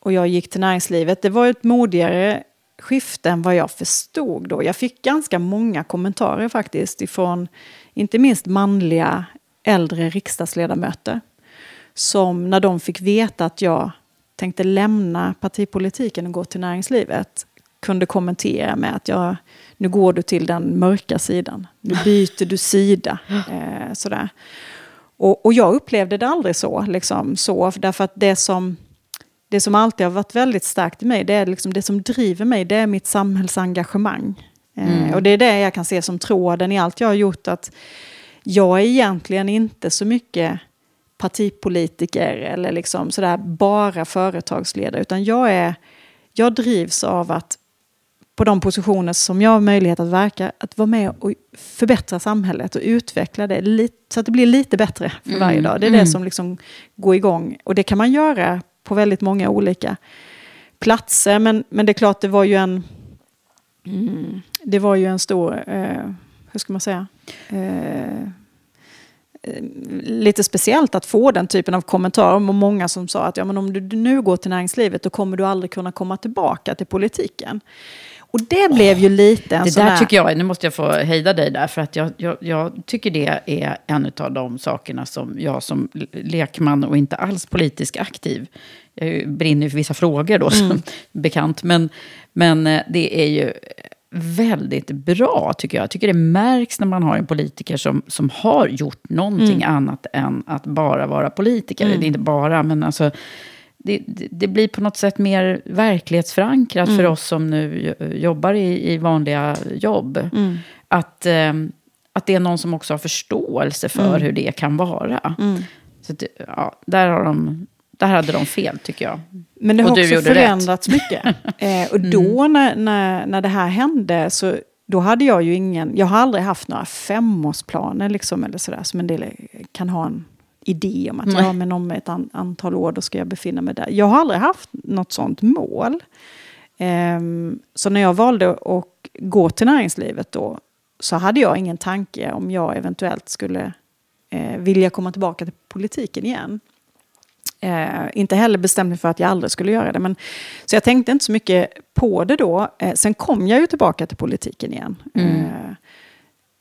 och jag gick till näringslivet. Det var ett modigare skifte än vad jag förstod då. Jag fick ganska många kommentarer faktiskt ifrån inte minst manliga äldre riksdagsledamöter. Som när de fick veta att jag tänkte lämna partipolitiken och gå till näringslivet kunde kommentera med att jag, nu går du till den mörka sidan. Nu byter du sida. Eh, sådär. Och, och jag upplevde det aldrig så. Liksom, så därför att det som, det som alltid har varit väldigt starkt i mig, det är liksom det som driver mig, det är mitt samhällsengagemang. Eh, mm. och det är det jag kan se som tråden i allt jag har gjort. att jag är egentligen inte så mycket partipolitiker eller liksom sådär bara företagsledare, utan jag, är, jag drivs av att på de positioner som jag har möjlighet att verka, att vara med och förbättra samhället och utveckla det så att det blir lite bättre för mm. varje dag. Det är mm. det som liksom går igång. Och det kan man göra på väldigt många olika platser. Men, men det är klart, det var ju en, mm, det var ju en stor, eh, hur ska man säga, eh, lite speciellt att få den typen av kommentarer. Och många som sa att ja, men om du nu går till näringslivet då kommer du aldrig kunna komma tillbaka till politiken. Och det blev ju lite en Det sån där här... tycker jag, nu måste jag få hejda dig där, för att jag, jag, jag tycker det är en av de sakerna som jag som lekman och inte alls politisk aktiv, jag brinner för vissa frågor då, mm. som bekant, men, men eh, det är ju väldigt bra, tycker jag. Jag tycker det märks när man har en politiker som, som har gjort någonting mm. annat än att bara vara politiker. Mm. Det är inte bara, men alltså... Det, det, blir på något sätt mer verklighetsförankrat mm. för oss som nu jobbar i, i vanliga jobb. Mm. Att, eh, att det är någon som också har förståelse för mm. hur det kan vara. Mm. Så att, ja, där har de där hade de fel tycker jag. Men det har också förändrats rätt. mycket. eh, och då mm. när, när, när det här hände så då hade jag ju ingen, jag har aldrig haft några femårsplaner liksom eller sådär som en del kan ha en idé om att ja, men om ett an, antal år då ska jag befinna mig där. Jag har aldrig haft något sånt mål. Eh, så när jag valde att gå till näringslivet då så hade jag ingen tanke om jag eventuellt skulle eh, vilja komma tillbaka till politiken igen. Eh, inte heller bestämt mig för att jag aldrig skulle göra det. Men, så jag tänkte inte så mycket på det då. Eh, sen kom jag ju tillbaka till politiken igen. Mm. Eh,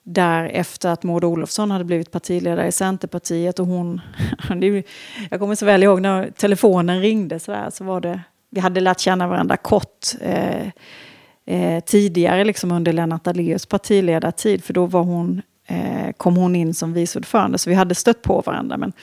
där efter att Maud Olofsson hade blivit partiledare i Centerpartiet och hon... jag kommer så väl ihåg när telefonen ringde så, där, så var det... Vi hade lärt känna varandra kort eh, eh, tidigare liksom under Lennart Daléus partiledartid. För då var hon, eh, kom hon in som vice ordförande så vi hade stött på varandra. Men,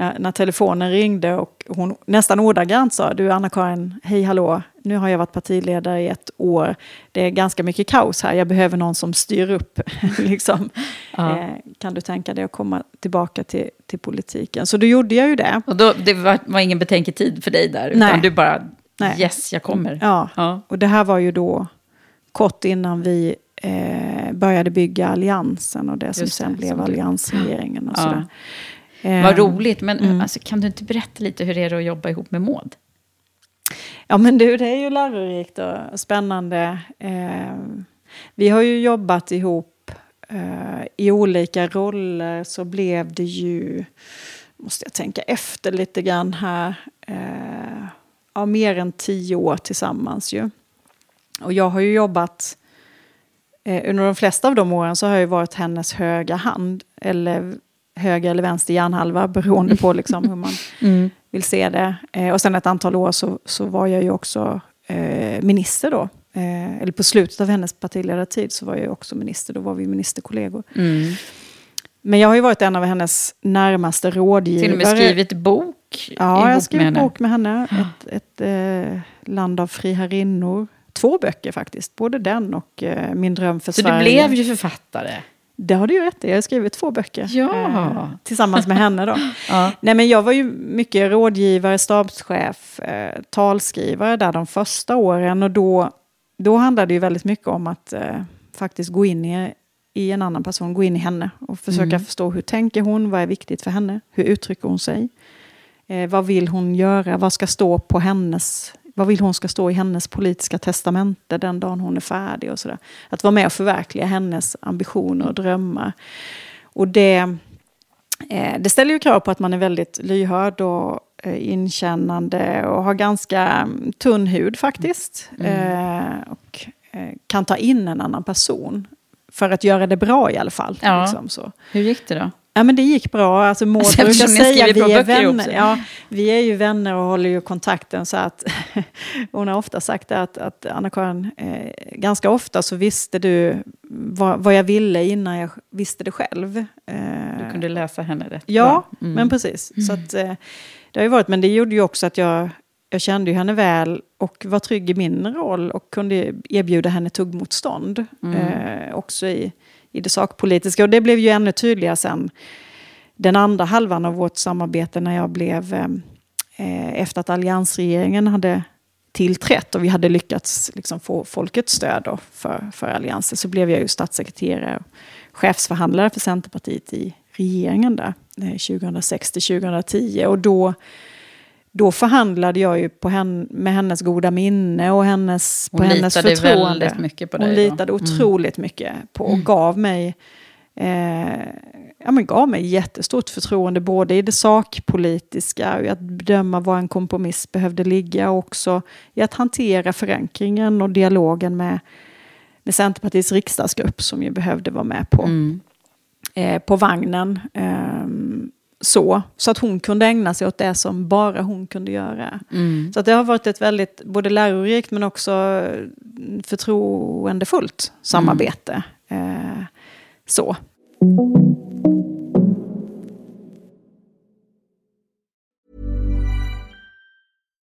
när, när telefonen ringde och hon nästan ordagrant sa du Anna-Karin, hej hallå, nu har jag varit partiledare i ett år. Det är ganska mycket kaos här, jag behöver någon som styr upp. liksom. Ja. Eh, kan du tänka dig att komma tillbaka till, till politiken? Så då gjorde jag ju det. Och då, det var, var ingen betänketid för dig där, utan Nej. du bara, Nej. yes, jag kommer. Ja. ja, och det här var ju då kort innan vi eh, började bygga alliansen och det som Just sen det, blev alliansregeringen och ja. sådär. Eh, Vad roligt, men mm. alltså, kan du inte berätta lite hur det är att jobba ihop med Maud? Ja men du, det är ju lärorikt och spännande. Eh, vi har ju jobbat ihop eh, i olika roller så blev det ju, måste jag tänka efter lite grann här, eh, ja, mer än tio år tillsammans ju. Och jag har ju jobbat, eh, under de flesta av de åren så har jag ju varit hennes höga hand, eller höger eller vänster hjärnhalva beroende på liksom hur man mm. vill se det. Eh, och sen ett antal år så, så var jag ju också eh, minister då. Eh, eller på slutet av hennes partiledartid så var jag också minister, då var vi ministerkollegor. Mm. Men jag har ju varit en av hennes närmaste rådgivare. Till och med skrivit bok Ja, jag har skrivit bok med henne. Ett, ett eh, land av friharinnor. Två böcker faktiskt, både den och eh, Min dröm för så Sverige. Så du blev ju författare? Det har du ju rätt i. Jag har skrivit två böcker. Ja. Eh, tillsammans med henne då. ja. Nej, men jag var ju mycket rådgivare, stabschef, eh, talskrivare där de första åren. Och då, då handlade det ju väldigt mycket om att eh, faktiskt gå in i, i en annan person, gå in i henne och försöka mm. förstå hur tänker hon, vad är viktigt för henne, hur uttrycker hon sig. Eh, vad vill hon göra? Vad ska stå på hennes vad vill hon ska stå i hennes politiska testamente den dagen hon är färdig och sådär. Att vara med och förverkliga hennes ambitioner och drömmar. Och det, eh, det ställer ju krav på att man är väldigt lyhörd och eh, inkännande och har ganska mm, tunn hud faktiskt. Mm. Eh, och kan ta in en annan person. För att göra det bra i alla fall. Ja. Liksom, så. Hur gick det då? Ja men det gick bra. Alltså Maud alltså, brukar säga att vi är vänner. Ja, vi är ju vänner och håller ju kontakten så att hon har ofta sagt att, att Anna-Karin, eh, ganska ofta så visste du vad, vad, jag ville innan jag visste det själv. Eh, du kunde läsa henne rätt Ja, mm. men precis. Mm. Så att, eh, det har ju varit, men det gjorde ju också att jag, jag kände ju henne väl och var trygg i min roll och kunde erbjuda henne tuggmotstånd. Mm. Eh, också i i det sakpolitiska. Och det blev ju ännu tydligare sen den andra halvan av vårt samarbete när jag blev, eh, efter att alliansregeringen hade tillträtt och vi hade lyckats liksom, få folkets stöd för, för alliansen så blev jag ju statssekreterare och chefsförhandlare för Centerpartiet i regeringen där eh, 2006 till 2010. Och då då förhandlade jag ju på henne, med hennes goda minne och hennes, på hennes förtroende. Hon litade väldigt mycket på dig. Hon litade mm. otroligt mycket på och mm. gav mig, eh, ja, men gav mig jättestort förtroende både i det sakpolitiska och i att bedöma var en kompromiss behövde ligga och också i att hantera förankringen och dialogen med, med Centerpartiets riksdagsgrupp som ju behövde vara med på, mm. eh, på vagnen. Eh, så, så att hon kunde ägna sig åt det som bara hon kunde göra. Mm. Så att det har varit ett väldigt både lärorikt men också förtroendefullt samarbete. Mm. Eh, så.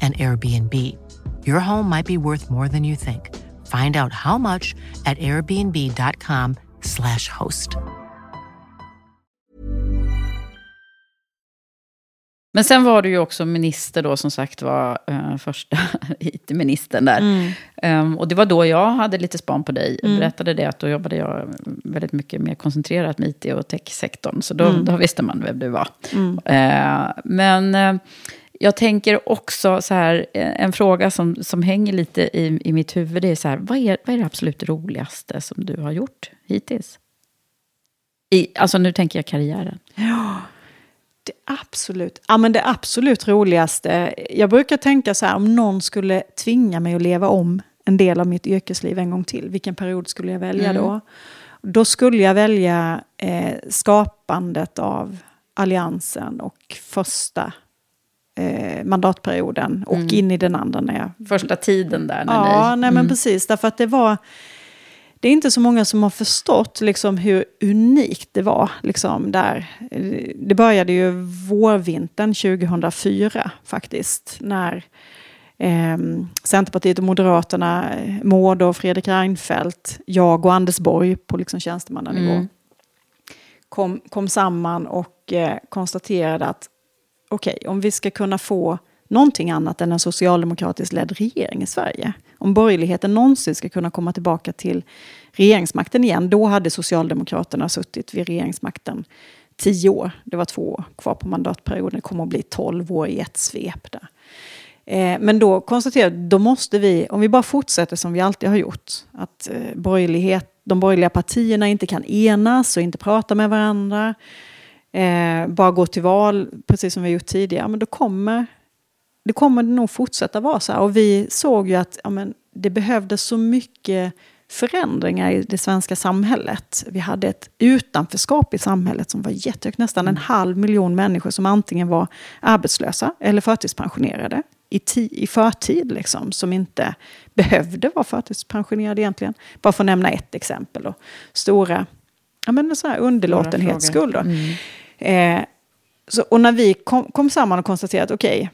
an Airbnb. Your home might be worth more than you think. Find out how much at airbnb.com/slash host. Men sen var du ju också minister då, som sagt var uh, första IT-ministern där. Mm. Um, och det var då jag hade lite span på dig. Mm. berättade det att då jobbade jag väldigt mycket mer koncentrerat med IT och techsektorn. Så då, mm. då visste man vem du var. Uh, men... Uh, jag tänker också så här, en fråga som, som hänger lite i, i mitt huvud. Det är så här, vad är, vad är det absolut roligaste som du har gjort hittills? I, alltså nu tänker jag karriären. Ja, det absolut, ja, men det absolut roligaste. Jag brukar tänka så här, om någon skulle tvinga mig att leva om en del av mitt yrkesliv en gång till, vilken period skulle jag välja mm. då? Då skulle jag välja eh, skapandet av Alliansen och första eh, mandatperioden och mm. in i den andra. När jag... Första tiden där? När ja, ni... nej, men mm. precis. Därför att det var... Det är inte så många som har förstått liksom, hur unikt det var. Liksom, där. Det började ju vårvintern 2004 faktiskt. När eh, Centerpartiet och Moderaterna, Maud och Fredrik Reinfeldt, jag och Anders Borg på liksom, tjänstemannanivå mm. kom, kom samman och eh, konstaterade att okej, okay, om vi ska kunna få någonting annat än en socialdemokratiskt ledd regering i Sverige. Om borgerligheten någonsin ska kunna komma tillbaka till regeringsmakten igen, då hade Socialdemokraterna suttit vid regeringsmakten tio år. Det var två år kvar på mandatperioden, det kommer att bli tolv år i ett svep där. Eh, men då konstaterar då måste vi, om vi bara fortsätter som vi alltid har gjort, att eh, borgerlighet, de borgerliga partierna inte kan enas och inte prata med varandra, eh, bara gå till val, precis som vi gjort tidigare, men då kommer det kommer nog fortsätta vara så här. Och vi såg ju att ja, men, det behövdes så mycket förändringar i det svenska samhället. Vi hade ett utanförskap i samhället som var jättehögt. Nästan en mm. halv miljon människor som antingen var arbetslösa eller förtidspensionerade i, i förtid, liksom, som inte behövde vara förtidspensionerade egentligen. Bara för att nämna ett exempel. Då. Stora ja, men så här underlåtenhetsskulder. Mm. Eh, så, och när vi kom, kom samman och konstaterade att okej, okay,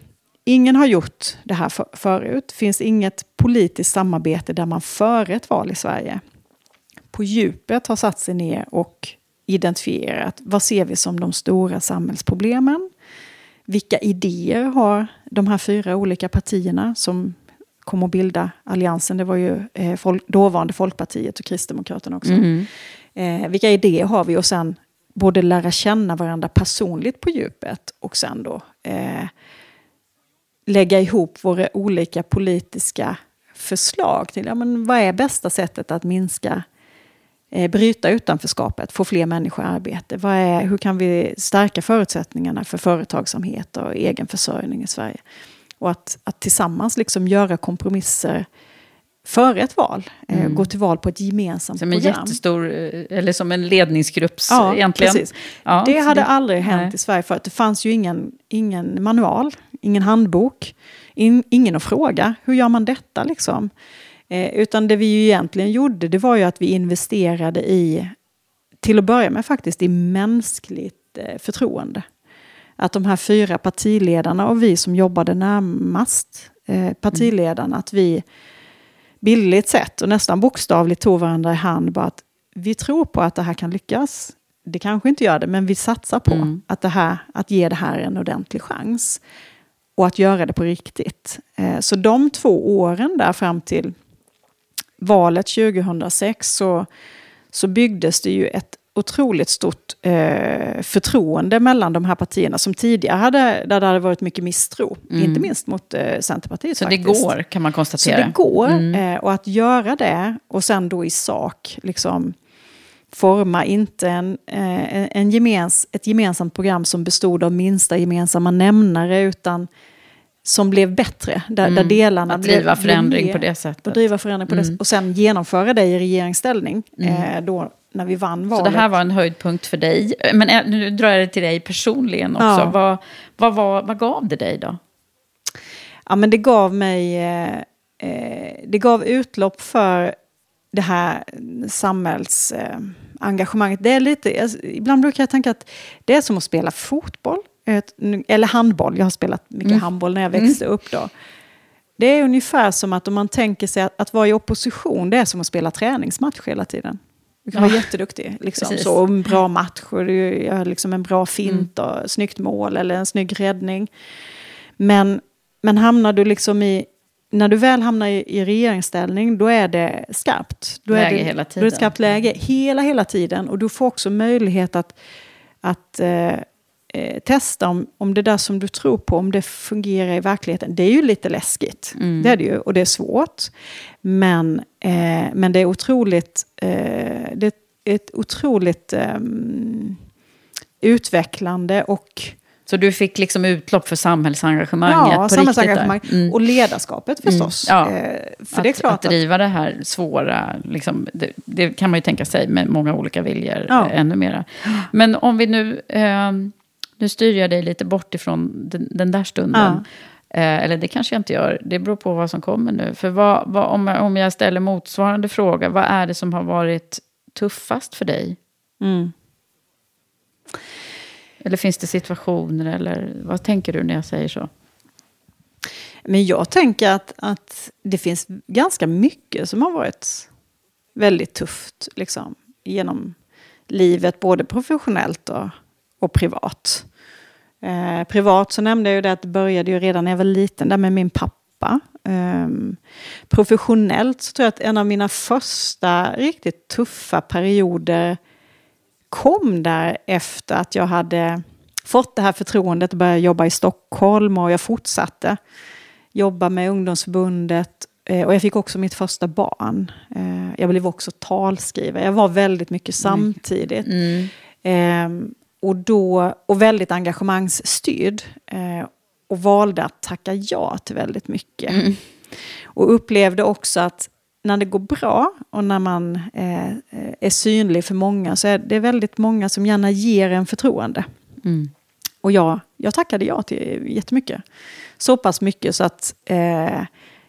ingen har gjort det här för, förut. Finns inget politiskt samarbete där man före ett val i Sverige på djupet har satt sig ner och identifierat vad ser vi som de stora samhällsproblemen? Vilka idéer har de här fyra olika partierna som kom att bilda alliansen? Det var ju eh, folk, dåvarande Folkpartiet och Kristdemokraterna också. Mm. Eh, vilka idéer har vi? Och sen både lära känna varandra personligt på djupet och sen då eh, lägga ihop våra olika politiska förslag till ja, men vad är bästa sättet att minska eh, bryta utanförskapet, få fler människor i arbete. Vad är, hur kan vi stärka förutsättningarna för företagsamhet och egen försörjning i Sverige? Och att, att tillsammans liksom göra kompromisser före ett val. Eh, mm. Gå till val på ett gemensamt som program. Som en jättestor, eh, eller som en ledningsgrupps ja, egentligen. Precis. Ja, det hade det, aldrig hänt nej. i Sverige för att det fanns ju ingen, ingen manual, ingen handbok, in, ingen att fråga. Hur gör man detta liksom? Eh, utan det vi ju egentligen gjorde, det var ju att vi investerade i, till att börja med faktiskt, i mänskligt eh, förtroende. Att de här fyra partiledarna och vi som jobbade närmast eh, partiledarna, mm. att vi billigt sätt och nästan bokstavligt tog varandra i hand. Bara att vi tror på att det här kan lyckas. Det kanske inte gör det, men vi satsar på mm. att, det här, att ge det här en ordentlig chans. Och att göra det på riktigt. Eh, så de två åren där fram till valet 2006 så, så byggdes det ju ett otroligt stort eh, förtroende mellan de här partierna som tidigare hade, där det hade varit mycket misstro. Mm. Inte minst mot eh, Centerpartiet. Så faktiskt. det går kan man konstatera. Så det går. Mm. Eh, och att göra det och sen då i sak liksom forma inte en, eh, en gemens, ett gemensamt program som bestod av minsta gemensamma nämnare utan som blev bättre. Där, mm. där delarna att driva blev, förändring blev, på det sättet. Och driva förändring på mm. det, och sen genomföra det i regeringsställning. Mm. Eh, då när vi vann valet. Så det här var en höjdpunkt för dig. Men eh, nu drar jag det till dig personligen också. Ja. Vad, vad, vad, vad gav det dig då? Ja, men det gav mig... Eh, eh det gav utlopp för det här samhällsengagemanget. det är lite, alltså, ibland brukar jag tänka att det är som att spela fotboll. Eller handboll. Jag har spelat mycket mm. handboll när jag växte mm. upp. då. Det är ungefär som att om man tänker sig att, att vara i opposition, det är som att spela träningsmatch hela tiden. Du kan Ja. vara jätteduktig. Liksom, Precis. så, en bra match, och du gör liksom en bra fint och snyggt mål eller en snygg räddning. Men, men hamnar du liksom i... När du väl hamnar i, i regeringsställning, då är det skarpt. Då Läge är det, hela Då är tiden. det skarpt läge hela, hela tiden. Och du får också möjlighet att, att eh, eh, testa om, om det där som du tror på, om det fungerar i verkligheten. Det är ju lite läskigt. Mm. Det är det ju, och det är svårt. Men, eh, men det är otroligt, eh, det är ett otroligt ehm, utvecklande och Så du fick liksom utlopp för samhällsengagemanget ja, på samhällsengagemang. riktigt. Mm. Och ledarskapet förstås. Ja. Eh, för att, det är klart att driva det här svåra, liksom, det, det kan man ju tänka sig med många olika viljor Ja. eh, ännu mera. Men om vi nu, eh, nu styr jag dig lite bort ifrån den, den där stunden. Eh, eller det kanske jag inte gör, det beror på vad som kommer nu. För vad, vad, om, jag- om jag ställer motsvarande fråga, vad är det som har varit tuffast för dig? Mm. Eller finns det situationer, eller vad tänker du när jag säger så? Men jag tänker att, att det finns ganska mycket som har varit väldigt tufft liksom, genom livet, både professionellt och, och privat. Eh, privat så nämnde jag ju det att det började ju redan när jag var liten, där med min pappa. Ehm, professionellt så tror jag att en av mina första riktigt tuffa perioder kom där efter att jag hade fått det här förtroendet att börja jobba i Stockholm och jag fortsatte jobba med ungdomsförbundet eh, och jag fick också mitt första barn. Eh, Jag blev också talskrivare. Jag var väldigt mycket samtidigt. Ehm, och, då, och väldigt engagemangsstyrd. Eh, och valde att tacka ja till väldigt mycket. Och upplevde också att när det går bra och när man eh, är synlig för många så är det väldigt många som gärna ger en förtroende. Mm. Och jag, jag tackade ja till jättemycket. Så pass mycket så att eh,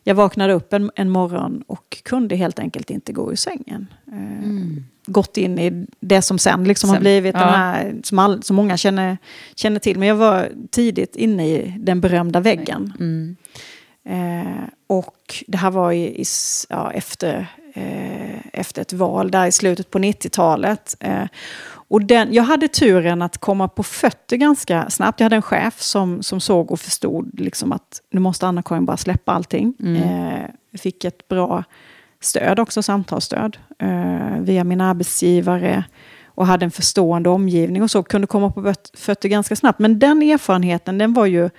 jag vaknade upp en, en morgon och kunde helt enkelt inte gå ur sängen. Eh, Gått in i det som sen liksom har blivit ja. den här, som, all, som många känner, känner till. Men jag var tidigt inne i den berömda väggen. Mm. Eh, och det här var i, i, ja, efter, eh, efter ett val där i slutet på 90-talet. Eh, och den, jag hade turen att komma på fötter ganska snabbt. Jag hade en chef som, som såg och förstod liksom att nu måste Anna-Karin bara släppa allting. Eh, jag fick ett bra stöd också, samtalsstöd, eh, via min arbetsgivare. Och hade en förstående omgivning och så kunde komma på föt- fötter ganska snabbt. Men den erfarenheten, den var ju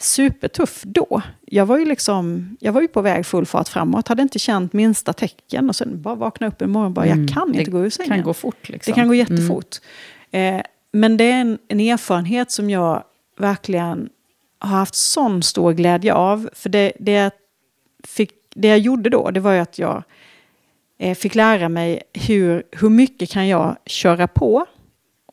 supertuff då. Jag var ju liksom, jag var ju på väg full fart framåt, hade inte känt minsta tecken och sen bara vakna upp en morgon och bara, jag kan inte Mm. Det gå ur sängen. kan gå fort liksom. Det kan gå jättefort. Eh, men det är en, en erfarenhet som jag verkligen har haft sån stor glädje av. För det, det, fick, det jag gjorde då, det var ju att jag eh, fick lära mig hur, hur mycket kan jag köra på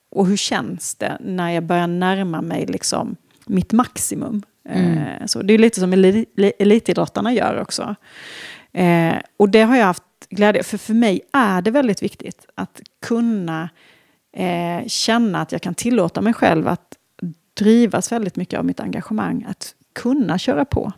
och hur känns det när jag börjar närma mig liksom mitt maximum. Eh, så det är lite som eli- li- elitidrottarna gör också. Eh, och det har jag haft glädje för för mig är det väldigt viktigt att kunna känna att jag kan tillåta mig själv att drivas väldigt mycket av mitt engagemang. Att kunna köra på.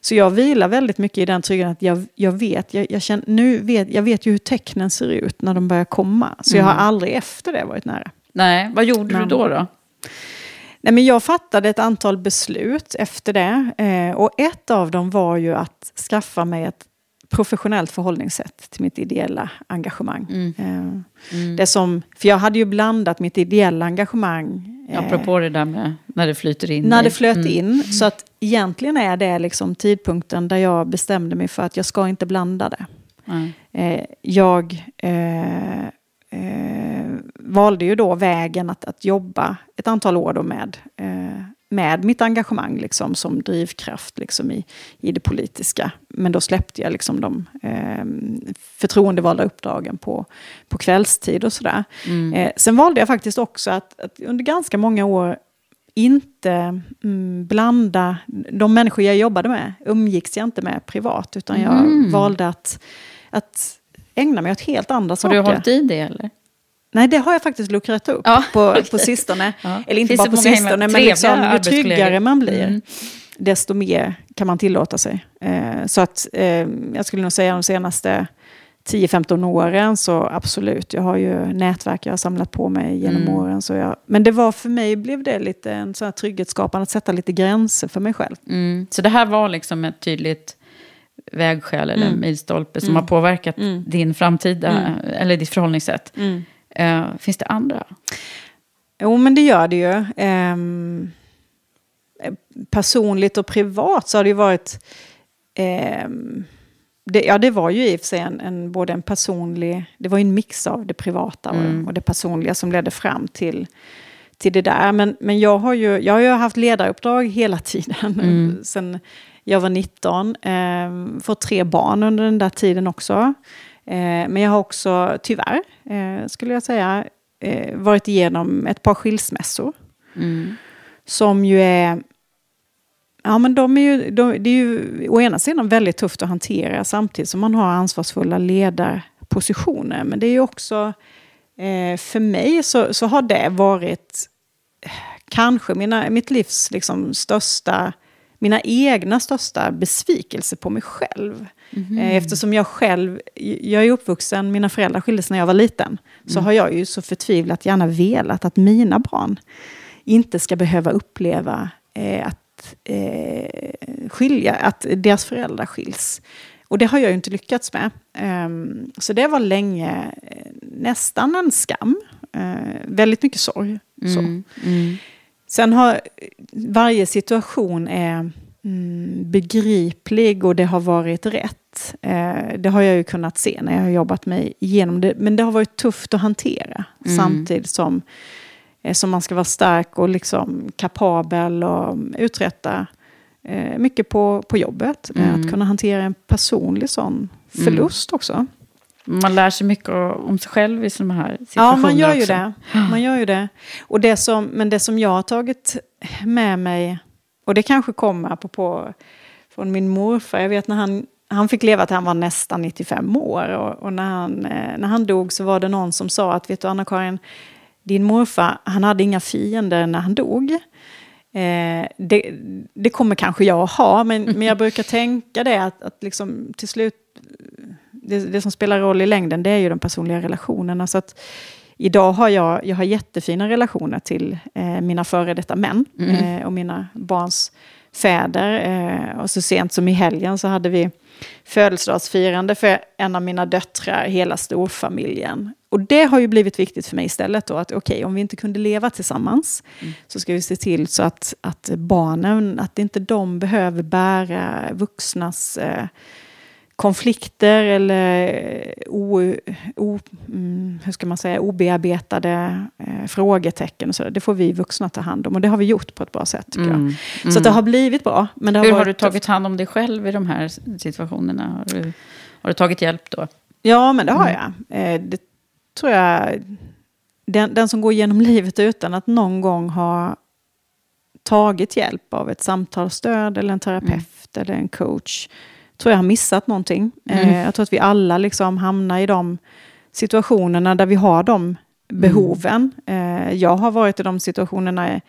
Så jag vilar väldigt mycket i den tryggheten att jag, jag vet, jag, jag, känner, nu vet, jag vet ju hur tecknen ser ut när de börjar komma. Så jag har aldrig efter det varit nära. Nej, vad gjorde du Men- då? då? Nej, men jag fattade ett antal beslut efter det. Eh, och ett av dem var ju att skaffa mig ett professionellt förhållningssätt till mitt ideella engagemang. Eh, Det som, för jag hade ju blandat mitt ideella engagemang eh, Apropå det där med när det flyter in. när det flöt Mm. in. Så att egentligen är det liksom tidpunkten där jag bestämde mig för att jag ska inte blanda det. Eh, jag eh, valde ju då vägen att, att jobba ett antal år då med, med mitt engagemang liksom, som drivkraft liksom, i, i det politiska. Men då släppte jag liksom, de eh, förtroendevalda uppdragen på, på kvällstid och sådär. Eh, sen valde jag faktiskt också att, att under ganska många år inte mm, blanda, de människor jag jobbade med umgicks jag inte med privat, utan jag Mm. valde att, att ägna mig åt helt andra Har saker. du hållit i det eller? Nej, det har jag faktiskt luckrat upp Ja, på, på sistone. Ja. Eller inte Finns bara på sistone, men liksom, ju tryggare man blir, Mm. desto mer kan man tillåta sig. Eh, så att eh, jag skulle nog säga de senaste 10-15 åren så absolut, jag har ju nätverk jag har samlat på mig genom Mm. åren. Så jag, men det var för mig blev det lite en sån här trygghetsskapande att sätta lite gränser för mig själv. Mm. Så det här var liksom ett tydligt vägskäl eller Mm. milstolpe som Mm. har påverkat Mm. din framtida, Mm. eller ditt förhållningssätt. Mm. Eh, finns det andra? Jo, men det gör det ju. Ehm, personligt och privat så har det ju varit... ehm, det, ja, det var ju i och för sig en, en, både en personlig... Det var ju en mix av det privata och, Mm. och det personliga som ledde fram till, till det där. Men, men jag, har ju, jag har ju haft ledaruppdrag hela tiden. Mm. Sen jag var 19. ehm, fått tre barn under den där tiden också. Eh, men jag har också, tyvärr, eh, skulle jag säga, eh, varit igenom ett par skilsmässor. Mm. Som ju är... Ja, men de är ju, de, det är ju å ena sidan väldigt tufft att hantera samtidigt som man har ansvarsfulla ledarpositioner. Men det är ju också... För mig så, så har det varit kanske mina, mitt livs liksom, största... Mina egna största besvikelse på mig själv. Eh, Eftersom jag själv, jag är uppvuxen, mina föräldrar skildes när jag var liten. Så Mm. har jag ju så förtvivlat gärna velat att mina barn inte ska behöva uppleva eh, att, eh, skilja, att deras föräldrar skiljs. Och det har jag ju inte lyckats med. Ehm, så det var länge eh, nästan en skam. Eh, väldigt mycket sorg. Så. Mm. Mm. Sen har varje situation är mm, begriplig och det har varit rätt. Eh, det har jag ju kunnat se när jag har jobbat mig igenom det. Men det har varit tufft att hantera Mm. samtidigt som, eh, som man ska vara stark och liksom kapabel och uträtta eh, mycket på, på jobbet. Mm. Att kunna hantera en personlig sån förlust också. Man lär sig mycket om sig själv i sådana här Ja, situationer man gör ju också. det. Man gör ju det. Och det som, men det som jag har tagit med mig, och det kanske kommer apropå från min morfar, jag vet när han, han fick leva till han var nästan 95 år. Och, och när, han, eh, när han dog så var det någon som sa att, vet du Anna-Karin, din morfar, han hade inga fiender när han dog. Eh, det, det kommer kanske jag att ha, men, men jag brukar tänka det att, att liksom, till slut, det, det som spelar roll i längden det är ju de personliga relationerna. Så att idag har jag, jag har jättefina relationer till eh, mina före detta män Mm. eh, och mina barns fäder. Eh, och så sent som i helgen så hade vi födelsedagsfirande för en av mina döttrar, hela storfamiljen. Och det har ju blivit viktigt för mig istället då, att okej, om vi inte kunde leva tillsammans så ska vi se till så att, att barnen, att inte de behöver bära vuxnas eh, konflikter eller o, o, mm, hur ska man säga, obearbetade eh, frågetecken. Och så där. Det får vi vuxna ta hand om och det har vi gjort på ett bra sätt tycker Mm. jag. Så att det har blivit bra. Men har Hur har du tagit hand om dig själv i de här situationerna? Har du, har du tagit hjälp då? Ja, men det har Mm. jag. Eh, det tror jag. Den, den som går genom livet utan att någon gång ha tagit hjälp av ett samtalsstöd eller en terapeut eller en coach, tror jag har missat någonting. Mm. Eh, jag tror att vi alla liksom hamnar i de situationerna där vi har de behoven. Eh, jag har varit i de situationerna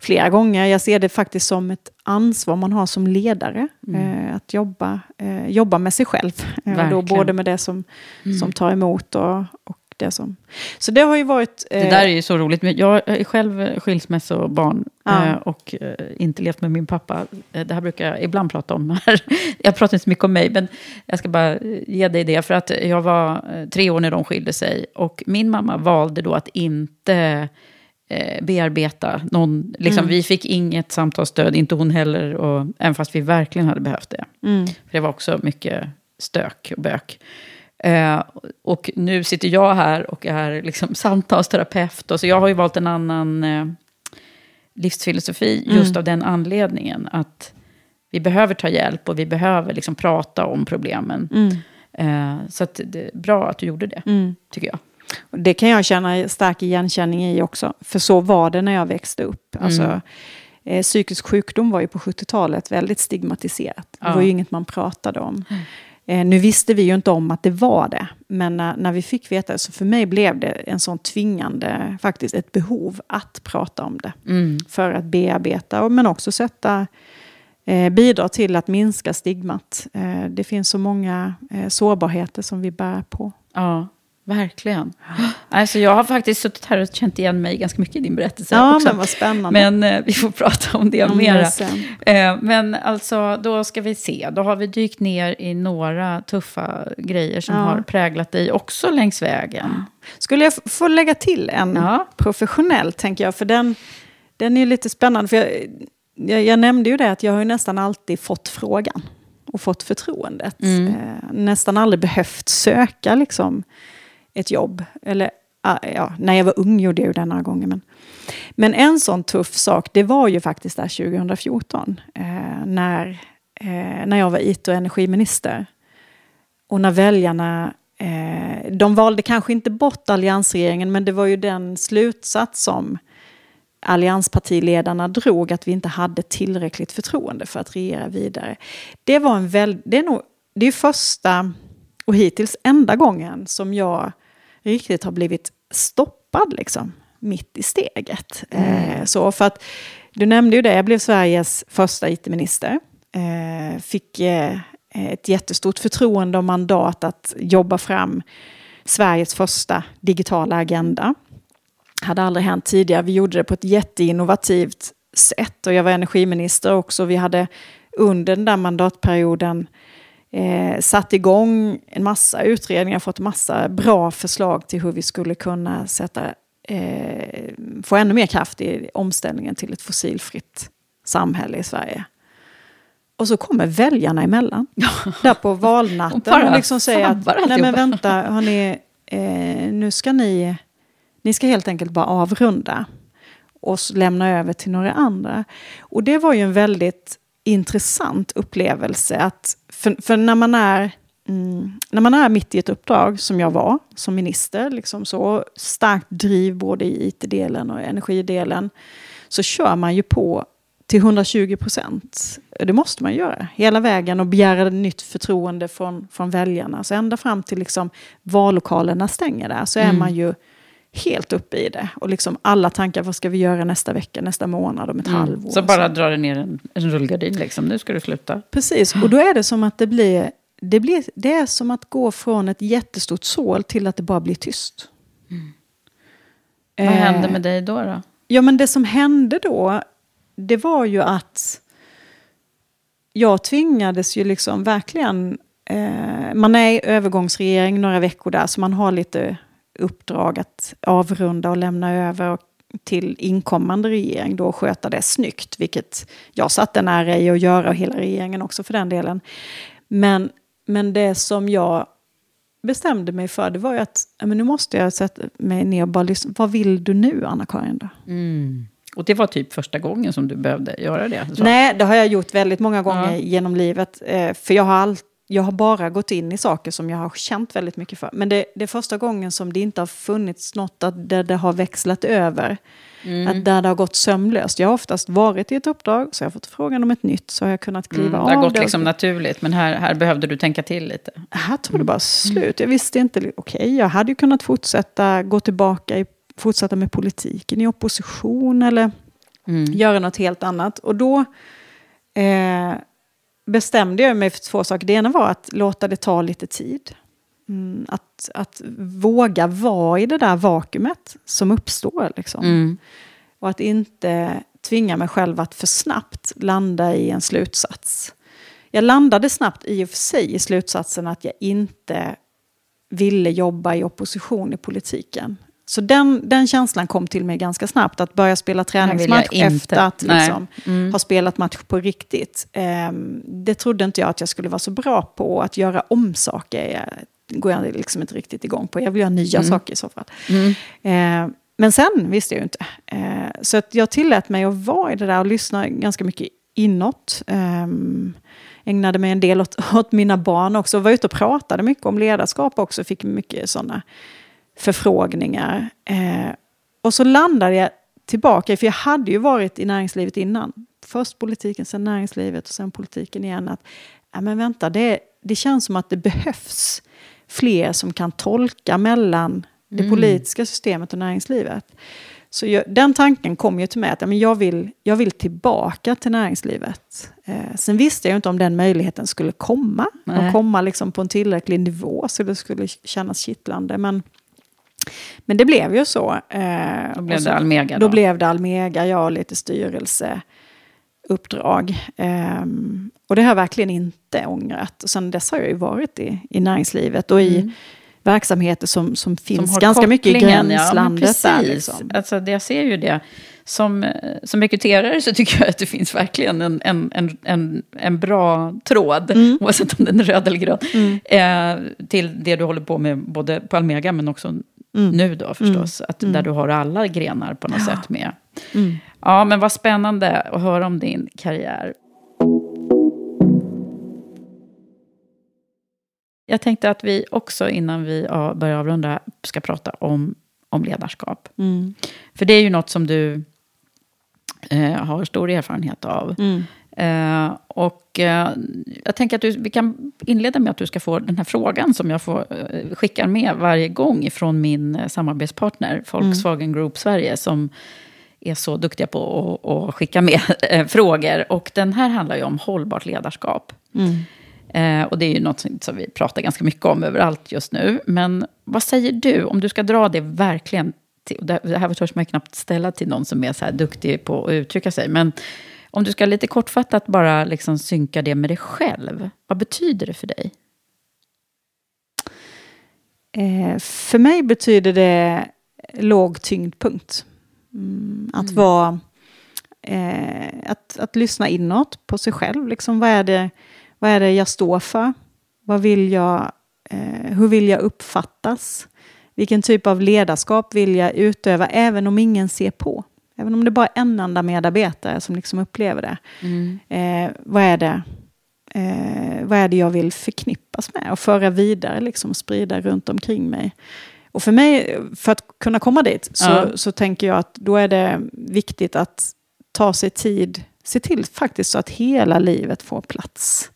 flera gånger. Jag ser det faktiskt som ett ansvar man har som ledare. Mm. Eh, att jobba, jobba med sig själv. Och då både med det som, Mm. som tar emot och, och det som... Så det har ju varit... Det eh, där är ju så roligt. Jag är själv skilsmässobarn Ja. eh, och eh, inte levt med min pappa. Eh, Det här brukar jag ibland prata om här. Jag pratar inte så mycket om mig, men jag ska bara eh, ge dig det. För att jag var tre år när de skilde sig. Och min mamma valde då att inte bearbeta någon. Liksom, Mm. Vi fick inget samtalsstöd, inte hon heller. Och, även fast vi verkligen hade behövt det. Mm. För det var också mycket stök och bök. Eh, och nu sitter jag här och är liksom samtalsterapeut. Och så jag har ju valt en annan eh, livsfilosofi just Mm. av den anledningen. Att vi behöver ta hjälp och vi behöver liksom prata om problemen. Mm. Eh, så att det är bra att du gjorde det, Mm. tycker jag. Och det kan jag känna stark igenkänning i också. För så var det när jag växte upp. Mm. Alltså, eh, psykisk sjukdom var ju på 70-talet väldigt stigmatiserat. Det Ja. var ju inget man pratade om. Eh, nu visste vi ju inte om att det var det. Men när, när vi fick veta det, så för mig blev det en sån tvingande, faktiskt ett behov att prata om det. Mm. För att bearbeta, men också sätta eh, bidra till att minska stigmat. Eh, det finns så många eh, sårbarheter som vi bär på. Ja, verkligen. Alltså, jag har faktiskt suttit här och känt igen mig ganska mycket i din berättelse. Ja, också. men vad spännande. Men eh, vi får prata om det Om mera. Eh, men alltså, då ska vi se. Då har vi dykt ner i några tuffa grejer som Ja. har präglat dig också längs vägen. Skulle jag få lägga till en Ja. professionell, tänker jag, för den, den är ju lite spännande. För jag, jag, jag nämnde ju det att jag har nästan alltid fått frågan och fått förtroendet. Mm. Eh, nästan aldrig behövt söka liksom, ett jobb. Eller, ah, ja, när jag var ung gjorde jag ju det några gånger. Men, men en sån tuff sak, det var ju faktiskt där 2014. Eh, när, eh, när jag var IT och energiminister. Och när väljarna, eh, de valde kanske inte bort alliansregeringen, men det var ju den slutsats som allianspartiledarna drog, att vi inte hade tillräckligt förtroende för att regera vidare. Det var en väl, det är nog, det är första och hittills enda gången som jag riktigt har blivit stoppad liksom, mitt i steget. Eh, så för att, du nämnde ju det, jag blev Sveriges första IT-minister. Eh, fick eh, ett jättestort förtroende och mandat att jobba fram Sveriges första digitala agenda. hade aldrig hänt tidigare. Vi gjorde det på ett jätteinnovativt sätt och jag var energiminister också. Vi hade under den där mandatperioden eh, satt igång en massa utredningar, fått massa bra förslag till hur vi skulle kunna sätta, eh, få ännu mer kraft i omställningen till ett fossilfritt samhälle i Sverige. Och så kommer väljarna emellan. Där på valnatten. Och liksom säger att, nej men alltihopa." vänta, hörni, eh, nu ska ni, ni ska helt enkelt bara avrunda. Och lämna över till några andra. Och det var ju en väldigt intressant upplevelse. Att, för, för när man är Mm, när man är mitt i ett uppdrag, som jag var som minister, liksom så starkt driv både i IT-delen och energidelen, så kör man ju på till 120 procent. Det måste man göra hela vägen och begära nytt förtroende från, från väljarna. Så ända fram till liksom vallokalerna stänger där så är Mm. man ju helt uppe i det. Och liksom alla tankar, vad ska vi göra nästa vecka, nästa månad, om ett halvår? Mm. Så bara drar det ner en, en rullgardin liksom. Nu ska du sluta. Precis, och då är det som att det blir, det blir, det är som att gå från ett jättestort sål till att det bara blir tyst. Vad Eh, hände med dig då? då? Ja, men det som hände då, det var ju att jag tvingades ju liksom verkligen... Eh, man är i övergångsregering några veckor där, så man har lite uppdrag att avrunda och lämna över till inkommande regering då och sköta det snyggt, vilket jag satte en ära i att göra och hela regeringen också för den delen. Men, men det som jag bestämde mig för, det var ju att men nu måste jag sätta mig ner och bara lyssna. Vad vill du nu, Anna-Karin? Då? Mm. Och det var typ första gången som du behövde göra det? så? Nej, det har jag gjort väldigt många gånger Ja. genom livet. Eh, för jag har, all, jag har bara gått in i saker som jag har känt väldigt mycket för. Men det, det är första gången som det inte har funnits något att, där det har växlat över. Mm. Att där det har gått sömlöst. Jag har oftast varit i ett uppdrag, så jag har fått frågan om ett nytt, så har jag kunnat kliva Mm, av. det har gått och- liksom naturligt, men här, här behövde du tänka till lite. här tog det bara slut. Jag visste inte, okej, jag hade ju kunnat fortsätta, gå tillbaka, i, fortsätta med politiken i opposition eller Mm. göra något helt annat. Och då eh, bestämde jag mig för två saker. Det ena var att låta det ta lite tid. Mm, att, att våga vara i det där vakuumet som uppstår. Liksom. Mm. Och att inte tvinga mig själv att för snabbt landa i en slutsats. Jag landade snabbt i och för sig i slutsatsen att jag inte ville jobba i opposition i politiken. Så den, den känslan kom till mig ganska snabbt, att börja spela träningsmatch efter att liksom, Mm. ha spelat match på riktigt. Ehm, det trodde inte jag att jag skulle vara så bra på, att göra om saker jag, går jag liksom inte riktigt igång på. Jag vill göra nya Mm. saker i så fall. Mm. Eh, men sen visste jag ju inte. Eh, så att jag tillät mig att vara i det där och lyssna ganska mycket inåt. Eh, ägnade mig en del åt, åt mina barn också. Var ute och pratade mycket om ledarskap också. Fick mycket sådana förfrågningar. Eh, och så landade jag tillbaka, för jag hade ju varit i näringslivet innan. Först politiken, sen näringslivet och sen politiken igen. Att, ja, men vänta, det, det känns som att det behövs fler som kan tolka mellan det Mm. politiska systemet och näringslivet. Så jag, den tanken kom ju till mig att ja, men jag, vill, jag vill tillbaka till näringslivet. Eh, sen visste jag inte om den möjligheten skulle komma. Nej. Och komma liksom på en tillräcklig nivå så det skulle kännas kittlande. Men, men det blev ju så. Eh, Då blev så, det Almega Då då? blev det Almega, jag och lite styrelseuppdrag. Ehm, och det har jag verkligen inte ångrat. Och sen dess har jag ju varit i, i näringslivet och i verksamheter som, som finns Mm. Som ganska mycket i ja, gränslandet. där, precis. liksom. Alltså, jag ser ju det. Som, eh, som rekryterare så tycker jag att det finns verkligen en, en, en, en, en bra tråd, Mm. oavsett om den är röd eller grön, eh, till det du håller på med både på Almega men också Mm. nu då förstås. Att, Där du har alla grenar på något sätt med. Mm. Ja, men vad spännande att höra om din karriär. Jag tänkte att vi också innan vi ja, börjar avrunda ska prata om, om ledarskap. Mm. För det är ju något som du eh, har stor erfarenhet av. Mm. Eh, och eh, jag tänker att du, vi kan inleda med att du ska få den här frågan som jag får, eh, skickar med varje gång från min samarbetspartner Volkswagen Group Sverige som är så duktiga på att, att skicka med frågor. Och den här handlar ju om hållbart ledarskap. Mm. Och det är ju något som- vi pratar ganska mycket om överallt just nu. Men vad säger du om du ska dra det verkligen till, det här törs man knappt ställa till någon som är så här duktig på att uttrycka sig. Men om du ska lite kortfattat bara liksom synka det med dig själv. Vad betyder det för dig? Eh, för mig betyder det låg tyngdpunkt. Mm, att vara... Eh, att, att lyssna inåt på sig själv. Liksom, vad, är det, vad är det jag står för? Vad vill jag, eh, hur vill jag uppfattas? Vilken typ av ledarskap vill jag utöva även om ingen ser på? Även om det bara är en enda medarbetare som liksom upplever det. Eh, vad, är det eh, vad är det jag vill förknippas med och föra vidare liksom, och sprida runt omkring mig. Och för mig, för att kunna komma dit, så, Ja. så tänker jag att då är det viktigt att ta sig tid, se till faktiskt så att hela livet får plats.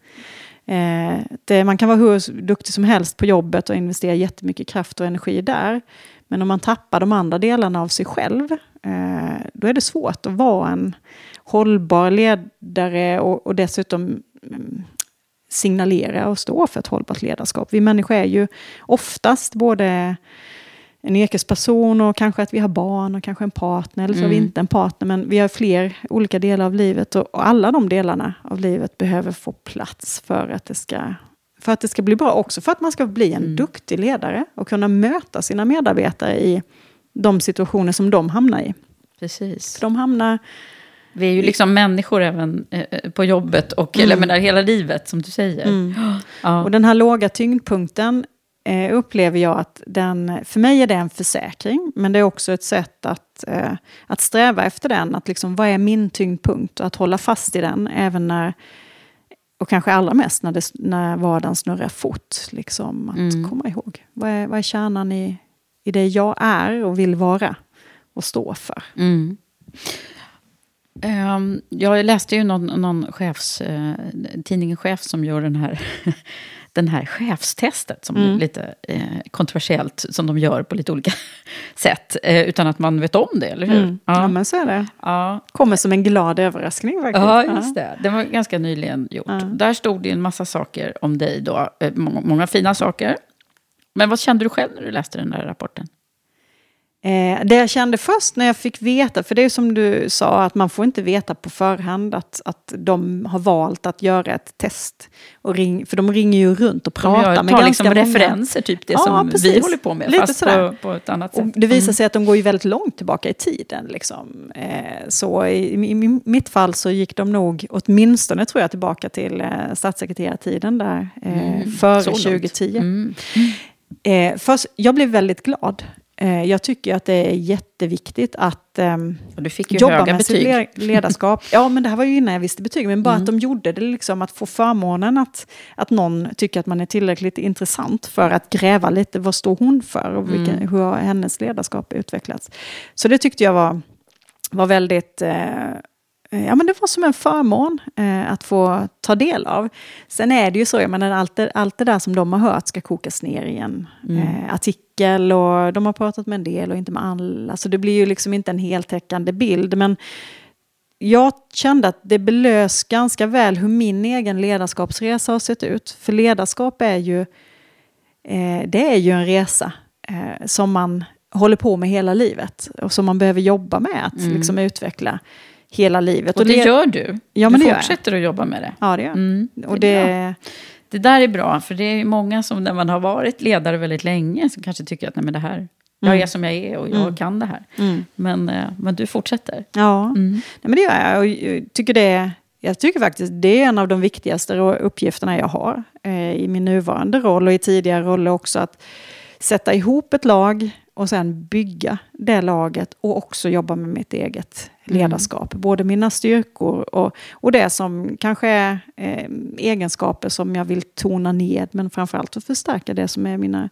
Eh, det, man kan vara hur duktig som helst på jobbet och investera jättemycket kraft och energi där. Men om man tappar de andra delarna av sig själv, eh, då är det svårt att vara en hållbar ledare och, och dessutom mm, signalera och stå för ett hållbart ledarskap. Vi människor är ju oftast både en yrkesperson och kanske att vi har barn och kanske en partner, eller så har vi Mm. inte en partner, men vi har fler olika delar av livet och, och alla de delarna av livet behöver få plats för att det ska för att det ska bli bra, också för att man ska bli en duktig ledare och kunna möta sina medarbetare i de situationer som de hamnar i. Precis. De hamnar... Vi är ju liksom människor även eh, på jobbet och eller, jag menar, hela livet, som du säger. Mm. Ja. Och den här låga tyngdpunkten eh, upplever jag att den, för mig är det en försäkring, men det är också ett sätt att, eh, att sträva efter den. Att liksom, vad är min tyngdpunkt? Och att hålla fast i den, även när, och kanske allra mest när, det, när vardagen snurrar fort. Liksom, att Mm. komma ihåg, vad är, vad är kärnan i, i det jag är och vill vara och stå för? Mm. Ehm, jag läste ju någon, någon chefs, eh, tidningen Chef som gör den här, den här chefstestet, som Mm. är lite eh, kontroversiellt, som de gör på lite olika sätt, eh, utan att man vet om det, eller hur? Mm. Ja. men så är det. Ja. Kommer som en glad överraskning faktiskt. Ja, just det. Det var ganska nyligen gjort. Ja. Där stod det en massa saker om dig då. eh, Många, många fina saker. Men vad kände du själv när du läste den där rapporten? Eh, det jag kände först när jag fick veta, för det är som du sa, att man får inte veta på förhand att, att de har valt att göra ett test. Och ring, för de ringer ju runt och pratar med tar ganska liksom många. referenser, typ det Ja, som vi precis. håller på med, Lite fast på, på ett annat sätt. Och det visar Mm. sig att de går ju väldigt långt tillbaka i tiden. Liksom. Eh, så i, i, i mitt fall så gick de nog åtminstone tror jag tillbaka till eh, statssekreterartiden där, eh, Mm, före så långt. 2010. Mm. Eh, först, jag blev väldigt glad. Eh, jag tycker att det är jätteviktigt att ju jobba med sitt betyg. le- ledarskap. Ja, men det här var ju innan jag visste betyg. Men bara Mm. att de gjorde det, liksom, att få förmånen att, att någon tycker att man är tillräckligt intressant för att gräva lite, vad står hon för och vilken, Mm. hur har hennes ledarskap utvecklats. Så det tyckte jag var, var väldigt, eh, ja, men det var som en förmån eh, att få ta del av. Sen är det ju så, jag menar, allt, det, allt det där som de har hört ska kokas ner i en Mm. eh, artikel och de har pratat med en del och inte med alla. Så det blir ju liksom inte en heltäckande bild. Men jag kände att det belös ganska väl hur min egen ledarskapsresa har sett ut. För ledarskap är ju, eh, det är ju en resa eh, som man håller på med hela livet och som man behöver jobba med att Mm. liksom, utveckla hela livet. Och det le- gör du. Ja, men du det jag. fortsätter att jobba med det. Ja, det gör jag. Mm, Och det det, Det där är bra, för det är många som när man har varit ledare väldigt länge som kanske tycker att nej, men det här, jag Mm. är som jag är och jag Mm. kan det här. Mm. Men, eh, men du fortsätter. Ja, Mm. Nej, men det gör jag. Och jag tycker, det, jag tycker faktiskt det är en av de viktigaste uppgifterna jag har eh, i min nuvarande roll och i tidigare roller också. Att sätta ihop ett lag och sen bygga det laget och också jobba med mitt eget Mm. ledarskap. Både mina styrkor och, och det som kanske är eh, egenskaper som jag vill tona ned men framförallt att förstärka det som är mina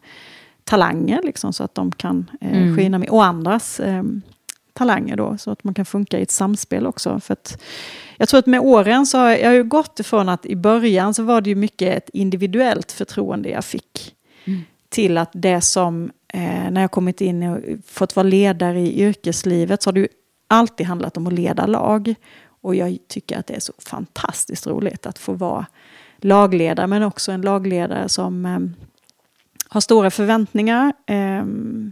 talanger liksom, så att de kan eh, Mm. skina med. Och andras eh, talanger då, så att man kan funka i ett samspel också. För att, jag tror att med åren så har jag, jag har ju gått ifrån att i början så var det ju mycket ett individuellt förtroende jag fick. Mm. Till att det som, eh, när jag kommit in och fått vara ledare i yrkeslivet så har det ju alltid handlat om att leda lag. Och jag tycker att det är så fantastiskt roligt att få vara lagledare, men också en lagledare som eh, har stora förväntningar, eh,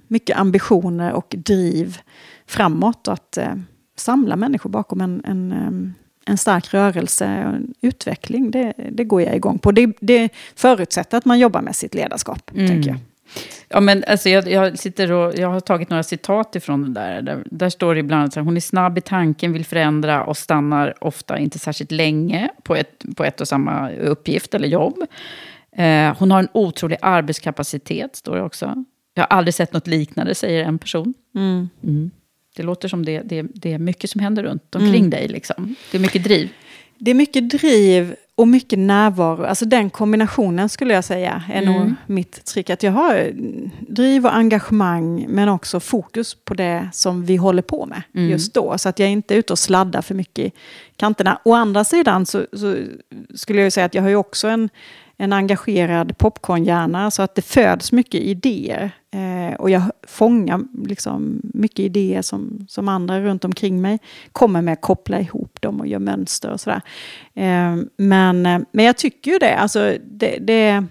mycket ambitioner och driv framåt. Att eh, samla människor bakom en, en, en stark rörelse och en utveckling, det, det går jag igång på. Det, det förutsätter att man jobbar med sitt ledarskap, Mm. tänker jag. Ja, men alltså jag, jag, sitter och, jag har tagit några citat ifrån det där. Där, där står det ibland att hon är snabb i tanken, vill förändra och stannar ofta inte särskilt länge på ett, på ett och samma uppgift eller jobb. Eh, hon har en otrolig arbetskapacitet, står det också. Jag har aldrig sett något liknande, säger en person. Mm. Mm. Det låter som det, det, det är mycket som händer runt omkring Mm. dig. Liksom. Det är mycket driv. Det är mycket driv och mycket närvaro. Alltså den kombinationen skulle jag säga är Mm. nog mitt trick. Att jag har mm, driv och engagemang men också fokus på det som vi håller på med Mm. just då. Så att jag inte är ute och sladdar för mycket i kanterna. Å andra sidan så, så skulle jag säga att jag har ju också en, en engagerad popcornhjärna. Så att det föds mycket idéer. Eh, och jag fångar liksom mycket idéer som, som andra runt omkring mig kommer med, koppla ihop dem och gör mönster och sådär. Eh, men, eh, men jag tycker ju det. Alltså, det, det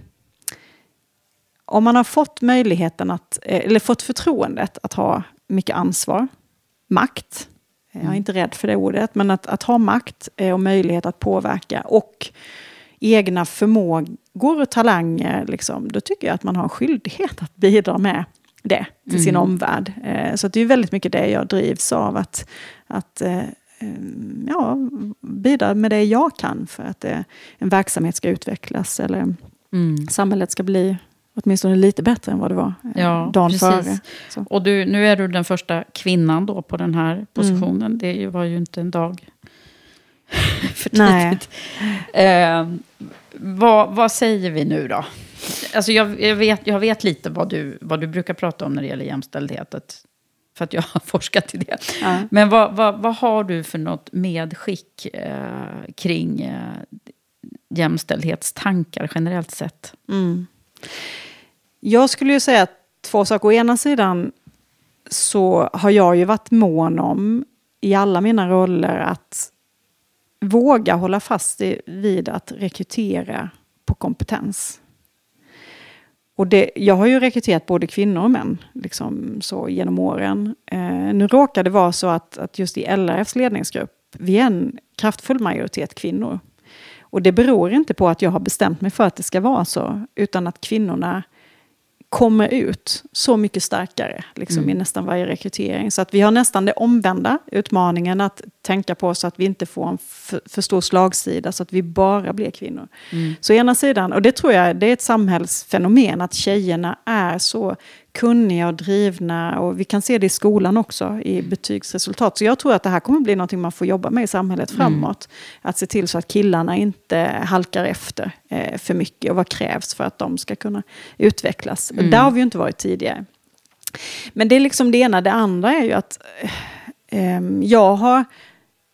om man har fått möjligheten att, eh, eller fått förtroendet att ha mycket ansvar, makt, jag är inte rädd för det ordet, men att, att ha makt eh, och möjlighet att påverka och egna förmågor och talanger, liksom, då tycker jag att man har en skyldighet att bidra med det till sin Mm. omvärld. Eh, så det är väldigt mycket det jag drivs av, att, att eh, eh, ja, bidra med det jag kan för att en verksamhet ska utvecklas eller Mm. samhället ska bli åtminstone lite bättre än vad det var Ja, dagen precis. före. Så. Och du, nu är du den första kvinnan då på den här positionen. Det är ju- var ju inte en dag för Nej. tidigt. Eh, vad, vad säger vi nu då? Alltså jag, jag, vet, jag vet lite vad du, vad du brukar prata om när det gäller jämställdhet. Att, för att jag har forskat i det. Ja. Men vad, vad, vad har du för något medskick eh, kring eh, jämställdhetstankar generellt sett? Mm. Jag skulle ju säga att två saker. Å ena sidan så har jag ju varit mån om i alla mina roller att våga hålla fast vid att rekrytera på kompetens. Och det, jag har ju rekryterat både kvinnor och män liksom så genom åren. Eh, nu råkar det vara så att, att just i LRFs ledningsgrupp, vi är en kraftfull majoritet kvinnor. Och det beror inte på att jag har bestämt mig för att det ska vara så, utan att kvinnorna kommer ut så mycket starkare liksom, Mm. i nästan varje rekrytering. Så att vi har nästan det omvända utmaningen att tänka på så att vi inte får en för, för stor slagsida så att vi bara blir kvinnor. Mm. Så ena sidan, och det tror jag det är ett samhällsfenomen, att tjejerna är så kunniga och drivna. Och vi kan se det i skolan också, i betygsresultat. Så jag tror att det här kommer bli någonting man får jobba med i samhället Mm. framåt. Att se till så att killarna inte halkar efter eh, för mycket. Och vad krävs för att de ska kunna utvecklas. Mm. Där har vi ju inte varit tidigare. Men det är liksom det ena. Det andra är ju att eh, jag har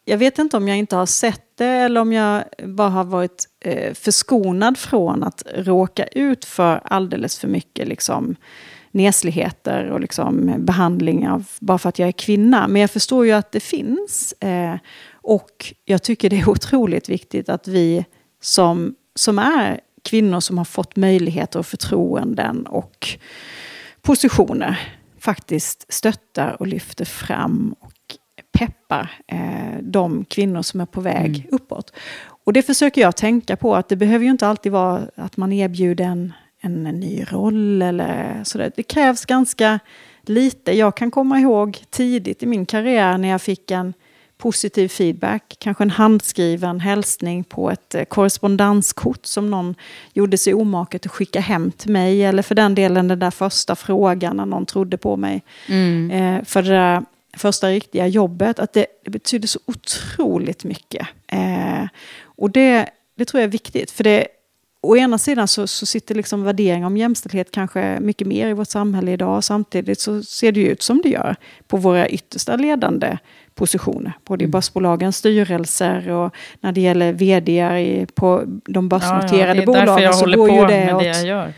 jag vet inte om jag inte har sett det eller om jag bara har varit eh, förskonad från att råka ut för alldeles för mycket liksom, nesligheter och liksom, behandling av, bara för att jag är kvinna. Men jag förstår ju att det finns. Eh, och jag tycker det är otroligt viktigt att vi som, som är kvinnor som har fått möjligheter och förtroenden och positioner faktiskt stöttar och lyfter fram och peppar eh, de kvinnor som är på väg mm. uppåt. Och det försöker jag tänka på, att det behöver ju inte alltid vara att man erbjuder en, en, ny roll eller sådär. Det krävs ganska lite. Jag kan komma ihåg tidigt i min karriär när jag fick en positiv feedback, kanske en handskriven hälsning på ett eh, korrespondenskort som någon gjorde sig omaket att skicka hem till mig. Eller för den delen den där första frågan när någon trodde på mig. Mm. Eh, för det där första riktiga jobbet, att det, det betyder så otroligt mycket. Eh, och det, det tror jag är viktigt, för det å ena sidan så, så sitter liksom värdering om jämställdhet kanske mycket mer i vårt samhälle idag. Samtidigt så ser det ut som det gör på våra yttersta ledande positioner. Både i mm. börsbolagens styrelser och när det gäller vd på de börsnoterade ja, ja, bolagen så går ju det, åt, det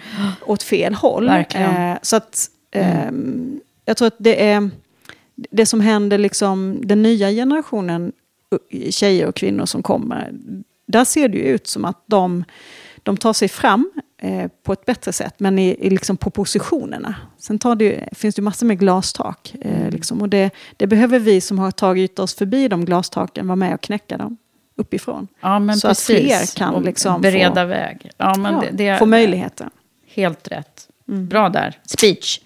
åt fel håll. Eh, så att eh, mm. jag tror att det är det som händer liksom den nya generationen tjejer och kvinnor som kommer. Där ser det ju ut som att de, de tar sig fram eh, på ett bättre sätt, men i, i liksom på positionerna. Sen det, finns det massor med glastak. Eh, mm. liksom, och det, det, behöver vi som har tagit oss förbi de glastaken vara med och knäcka dem uppifrån. Ja, men så precis. att fler kan liksom bereda få, väg. Ja, men ja, det, det, få möjligheter. Helt rätt. Mm. Bra där. Speech.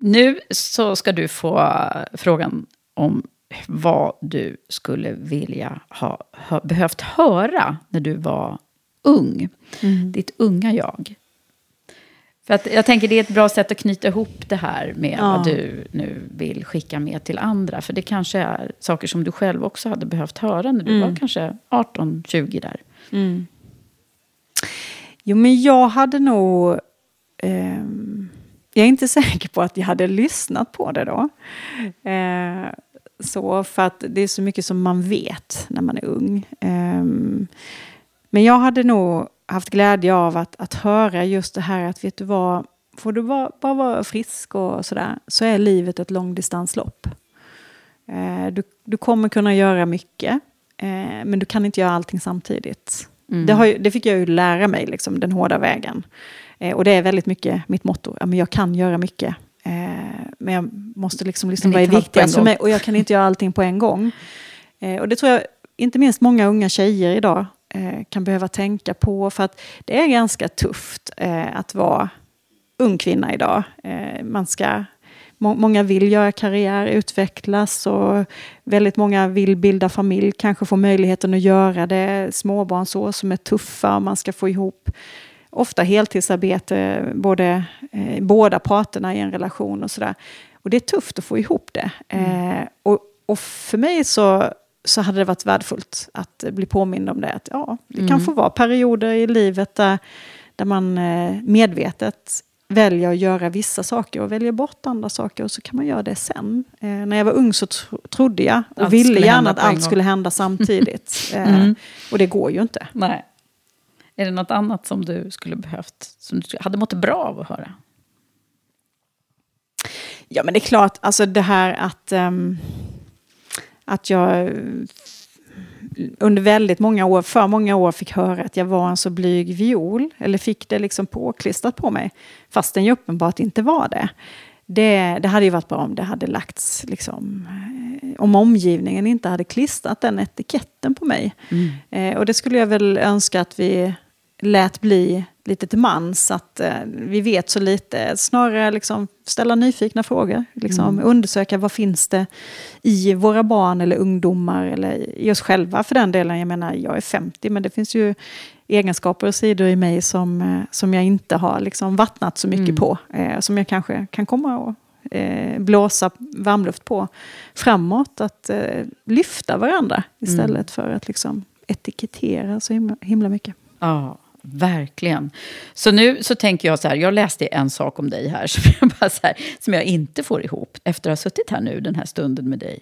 Nu så ska du få frågan om vad du skulle vilja ha, ha behövt höra när du var ung. Mm. Ditt unga jag. För att jag tänker det är ett bra sätt att knyta ihop det här med ja. vad du nu vill skicka med till andra. För det kanske är saker som du själv också hade behövt höra när du mm. var kanske 18-20 där. Mm. Jo, men jag hade nog... Um jag är inte säker på att jag hade lyssnat på det då. Eh, så för att det är så mycket som man vet när man är ung. Eh, men jag hade nog haft glädje av att, att höra just det här att vet du vad, får du bara, bara vara frisk och sådär, så är livet ett långdistanslopp. Eh, du, du kommer kunna göra mycket, eh, men du kan inte göra allting samtidigt. Mm. Det, har, det fick jag ju lära mig, liksom, den hårda vägen. Eh, och det är väldigt mycket mitt motto. Ja, men jag kan göra mycket. Eh, men jag måste liksom lyssna på vad är viktigast för mig. Och jag kan inte göra allting på en gång. Eh, och det tror jag inte minst många unga tjejer idag eh, kan behöva tänka på. För att det är ganska tufft eh, att vara ung kvinna idag. Eh, man ska Många vill göra karriär, utvecklas och väldigt många vill bilda familj, kanske få möjligheten att göra det. Småbarnsår som är tuffa, man ska få ihop ofta heltidsarbete, både, eh, båda parterna i en relation och sådär. Och det är tufft att få ihop det. Mm. Eh, och, och för mig så, så hade det varit värdefullt att bli påmind om det. Att, ja, det mm. kan få vara perioder i livet där, där man eh, medvetet väljer att göra vissa saker och väljer bort andra saker och så kan man göra det sen. Eh, när jag var ung så tro, trodde jag och allt ville gärna att allt skulle hända samtidigt. Eh, mm. Och det går ju inte. Nej. Är det något annat som du skulle behövt, som du hade mått bra av att höra? Ja, men det är klart, alltså det här att, um, att jag under väldigt många år, för många år fick höra att jag var en så blyg viol, eller fick det liksom påklistrat på mig, fastän jag uppenbart inte var det. Det, det hade ju varit bra om det hade lagts, liksom, eh, om omgivningen inte hade klistrat den etiketten på mig. Mm. Eh, och det skulle jag väl önska att vi lät bli lite till mans, att eh, vi vet så lite. Snarare liksom ställa nyfikna frågor, liksom, mm. undersöka vad finns det i våra barn eller ungdomar, eller i oss själva för den delen. Jag menar, jag är 50, men det finns ju egenskaper och sidor i mig som, eh, som jag inte har liksom vattnat så mycket mm. på, eh, som jag kanske kan komma och eh, blåsa varmluft på framåt. Att eh, lyfta varandra istället mm. för att liksom etikettera så himla, himla mycket. Ja, Verkligen. Så nu så tänker jag så här, jag läste en sak om dig här som jag, bara här, som jag inte får ihop efter att ha suttit här nu den här stunden med dig.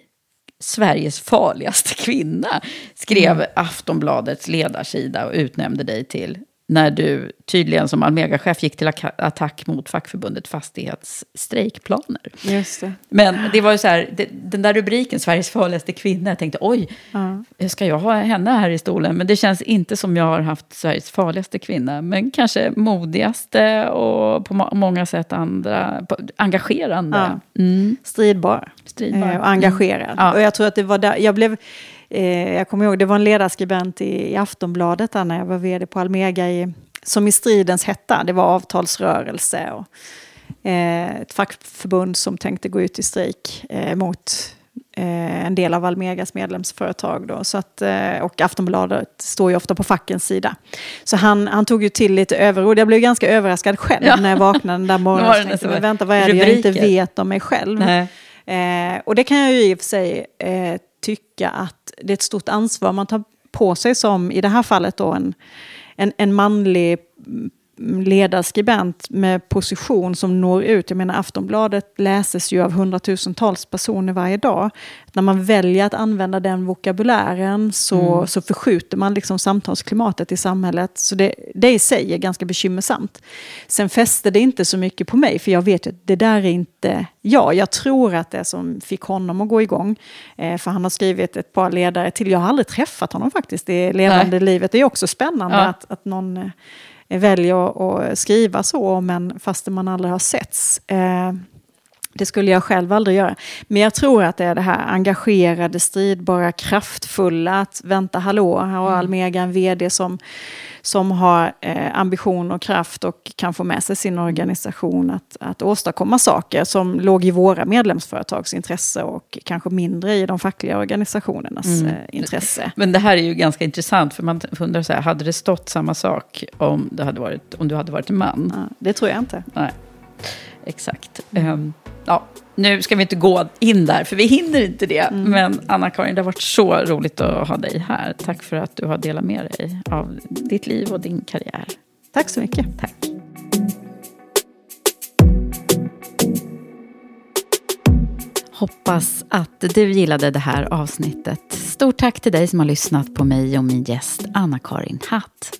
Sveriges farligaste kvinna skrev mm. Aftonbladets ledarsida och utnämnde dig till när du tydligen som Almega-chef gick till attack mot fackförbundet Fastighets strejkplaner. Just det. Men det var ju så här, det, den där rubriken, Sveriges farligaste kvinna, jag tänkte oj, ja. ska jag ha henne här i stolen? Men det känns inte som jag har haft Sveriges farligaste kvinna, men kanske modigaste och på många sätt andra, engagerande. Ja. Mm. Stridbar. Stridbar. Eh, och engagerad. Mm. Ja. Och jag tror att det var där, jag blev Eh, jag kommer ihåg, det var en ledarskribent i, i Aftonbladet där när jag var vd på Almega i, som i stridens hetta, det var avtalsrörelse och eh, ett fackförbund som tänkte gå ut i strejk eh, mot eh, en del av Almegas medlemsföretag. Då, så att, eh, och Aftonbladet står ju ofta på fackens sida. Så han, han tog ju till lite överord. Jag blev ganska överraskad själv ja. när jag vaknade den där morgonen. Jag tänkte, vänta, vad är det jag inte vet om mig själv? Eh, och det kan jag ju i och för sig eh, tycka att det är ett stort ansvar man tar på sig som i det här fallet då en, en, en manlig ledarskribent med position som når ut. Jag menar Aftonbladet läses ju av hundratusentals personer varje dag. När man väljer att använda den vokabulären så, mm. så förskjuter man liksom samtalsklimatet i samhället. Så det, det i sig är ganska bekymmersamt. Sen fäster det inte så mycket på mig, för jag vet att det där är inte jag. Jag tror att det som fick honom att gå igång, eh, för han har skrivit ett par ledare till. Jag har aldrig träffat honom faktiskt i levande Nej. livet. Det är också spännande ja. att, att någon väljer att skriva så, om en fastän man aldrig har setts. Eh, det skulle jag själv aldrig göra. Men jag tror att det är det här engagerade, stridbara, kraftfulla. Att vänta, hallå, här har mm. Almega en vd som, som har eh, ambition och kraft och kan få med sig sin organisation att, att åstadkomma saker som låg i våra medlemsföretags intresse och kanske mindre i de fackliga organisationernas mm. eh, intresse. Men det här är ju ganska intressant, för man undrar så här, hade det stått samma sak om, det hade varit, om du hade varit en man? Ja, det tror jag inte. Nej, exakt. Mm. Um, ja, nu ska vi inte gå in där, för vi hinner inte det. Mm. Men Anna-Karin, det har varit så roligt att ha dig här. Tack för att du har delat med dig av ditt liv och din karriär. Tack så mycket. Tack. Hoppas att du gillade det här avsnittet. Stort tack till dig som har lyssnat på mig och min gäst Anna-Karin Hatt.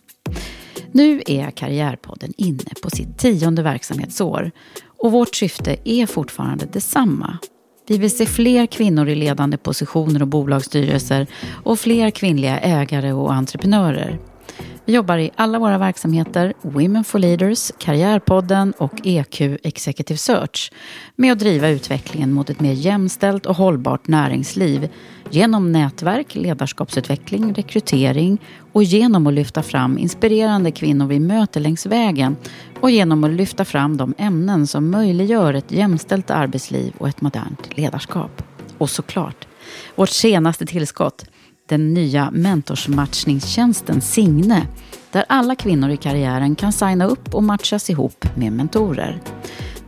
Nu är Karriärpodden inne på sitt tionde verksamhetsår och vårt syfte är fortfarande detsamma. Vi vill se fler kvinnor i ledande positioner och bolagsstyrelser och fler kvinnliga ägare och entreprenörer. Vi jobbar i alla våra verksamheter, Women for Leaders, Karriärpodden och EQ Executive Search, med att driva utvecklingen mot ett mer jämställt och hållbart näringsliv genom nätverk, ledarskapsutveckling, rekrytering och genom att lyfta fram inspirerande kvinnor vi möter längs vägen och genom att lyfta fram de ämnen som möjliggör ett jämställt arbetsliv och ett modernt ledarskap. Och såklart, vårt senaste tillskott, den nya mentorsmatchningstjänsten Signe, där alla kvinnor i karriären kan signa upp och matchas ihop med mentorer.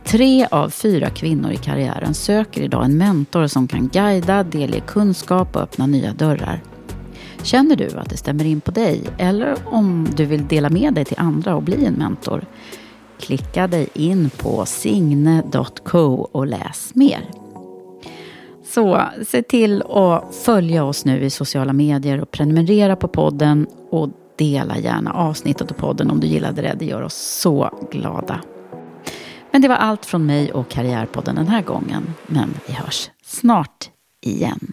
Tre av fyra kvinnor i karriären söker idag en mentor som kan guida, delge kunskap och öppna nya dörrar. Känner du att det stämmer in på dig eller om du vill dela med dig till andra och bli en mentor? Klicka dig in på signe.co och läs mer. Så se till att följa oss nu i sociala medier och prenumerera på podden och dela gärna avsnittet och podden om du gillade det. Det gör oss så glada. Men det var allt från mig och Karriärpodden den här gången. Men vi hörs snart igen.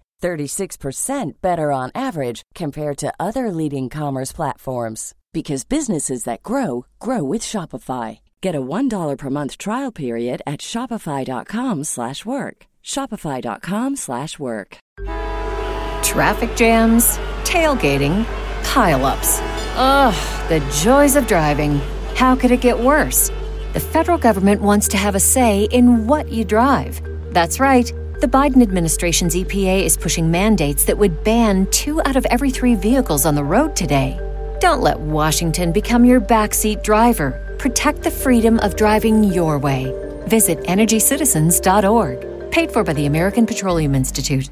36% better on average compared to other leading commerce platforms because businesses that grow grow with Shopify. Get a $1 per month trial period at shopify.com/work. shopify.com/work. Traffic jams, tailgating, pileups. Ugh, the joys of driving. How could it get worse? The federal government wants to have a say in what you drive. That's right. The Biden administration's EPA is pushing mandates that would ban two out of every three vehicles on the road today. Don't let Washington become your backseat driver. Protect the freedom of driving your way. Visit EnergyCitizens.org. Paid for by the American Petroleum Institute.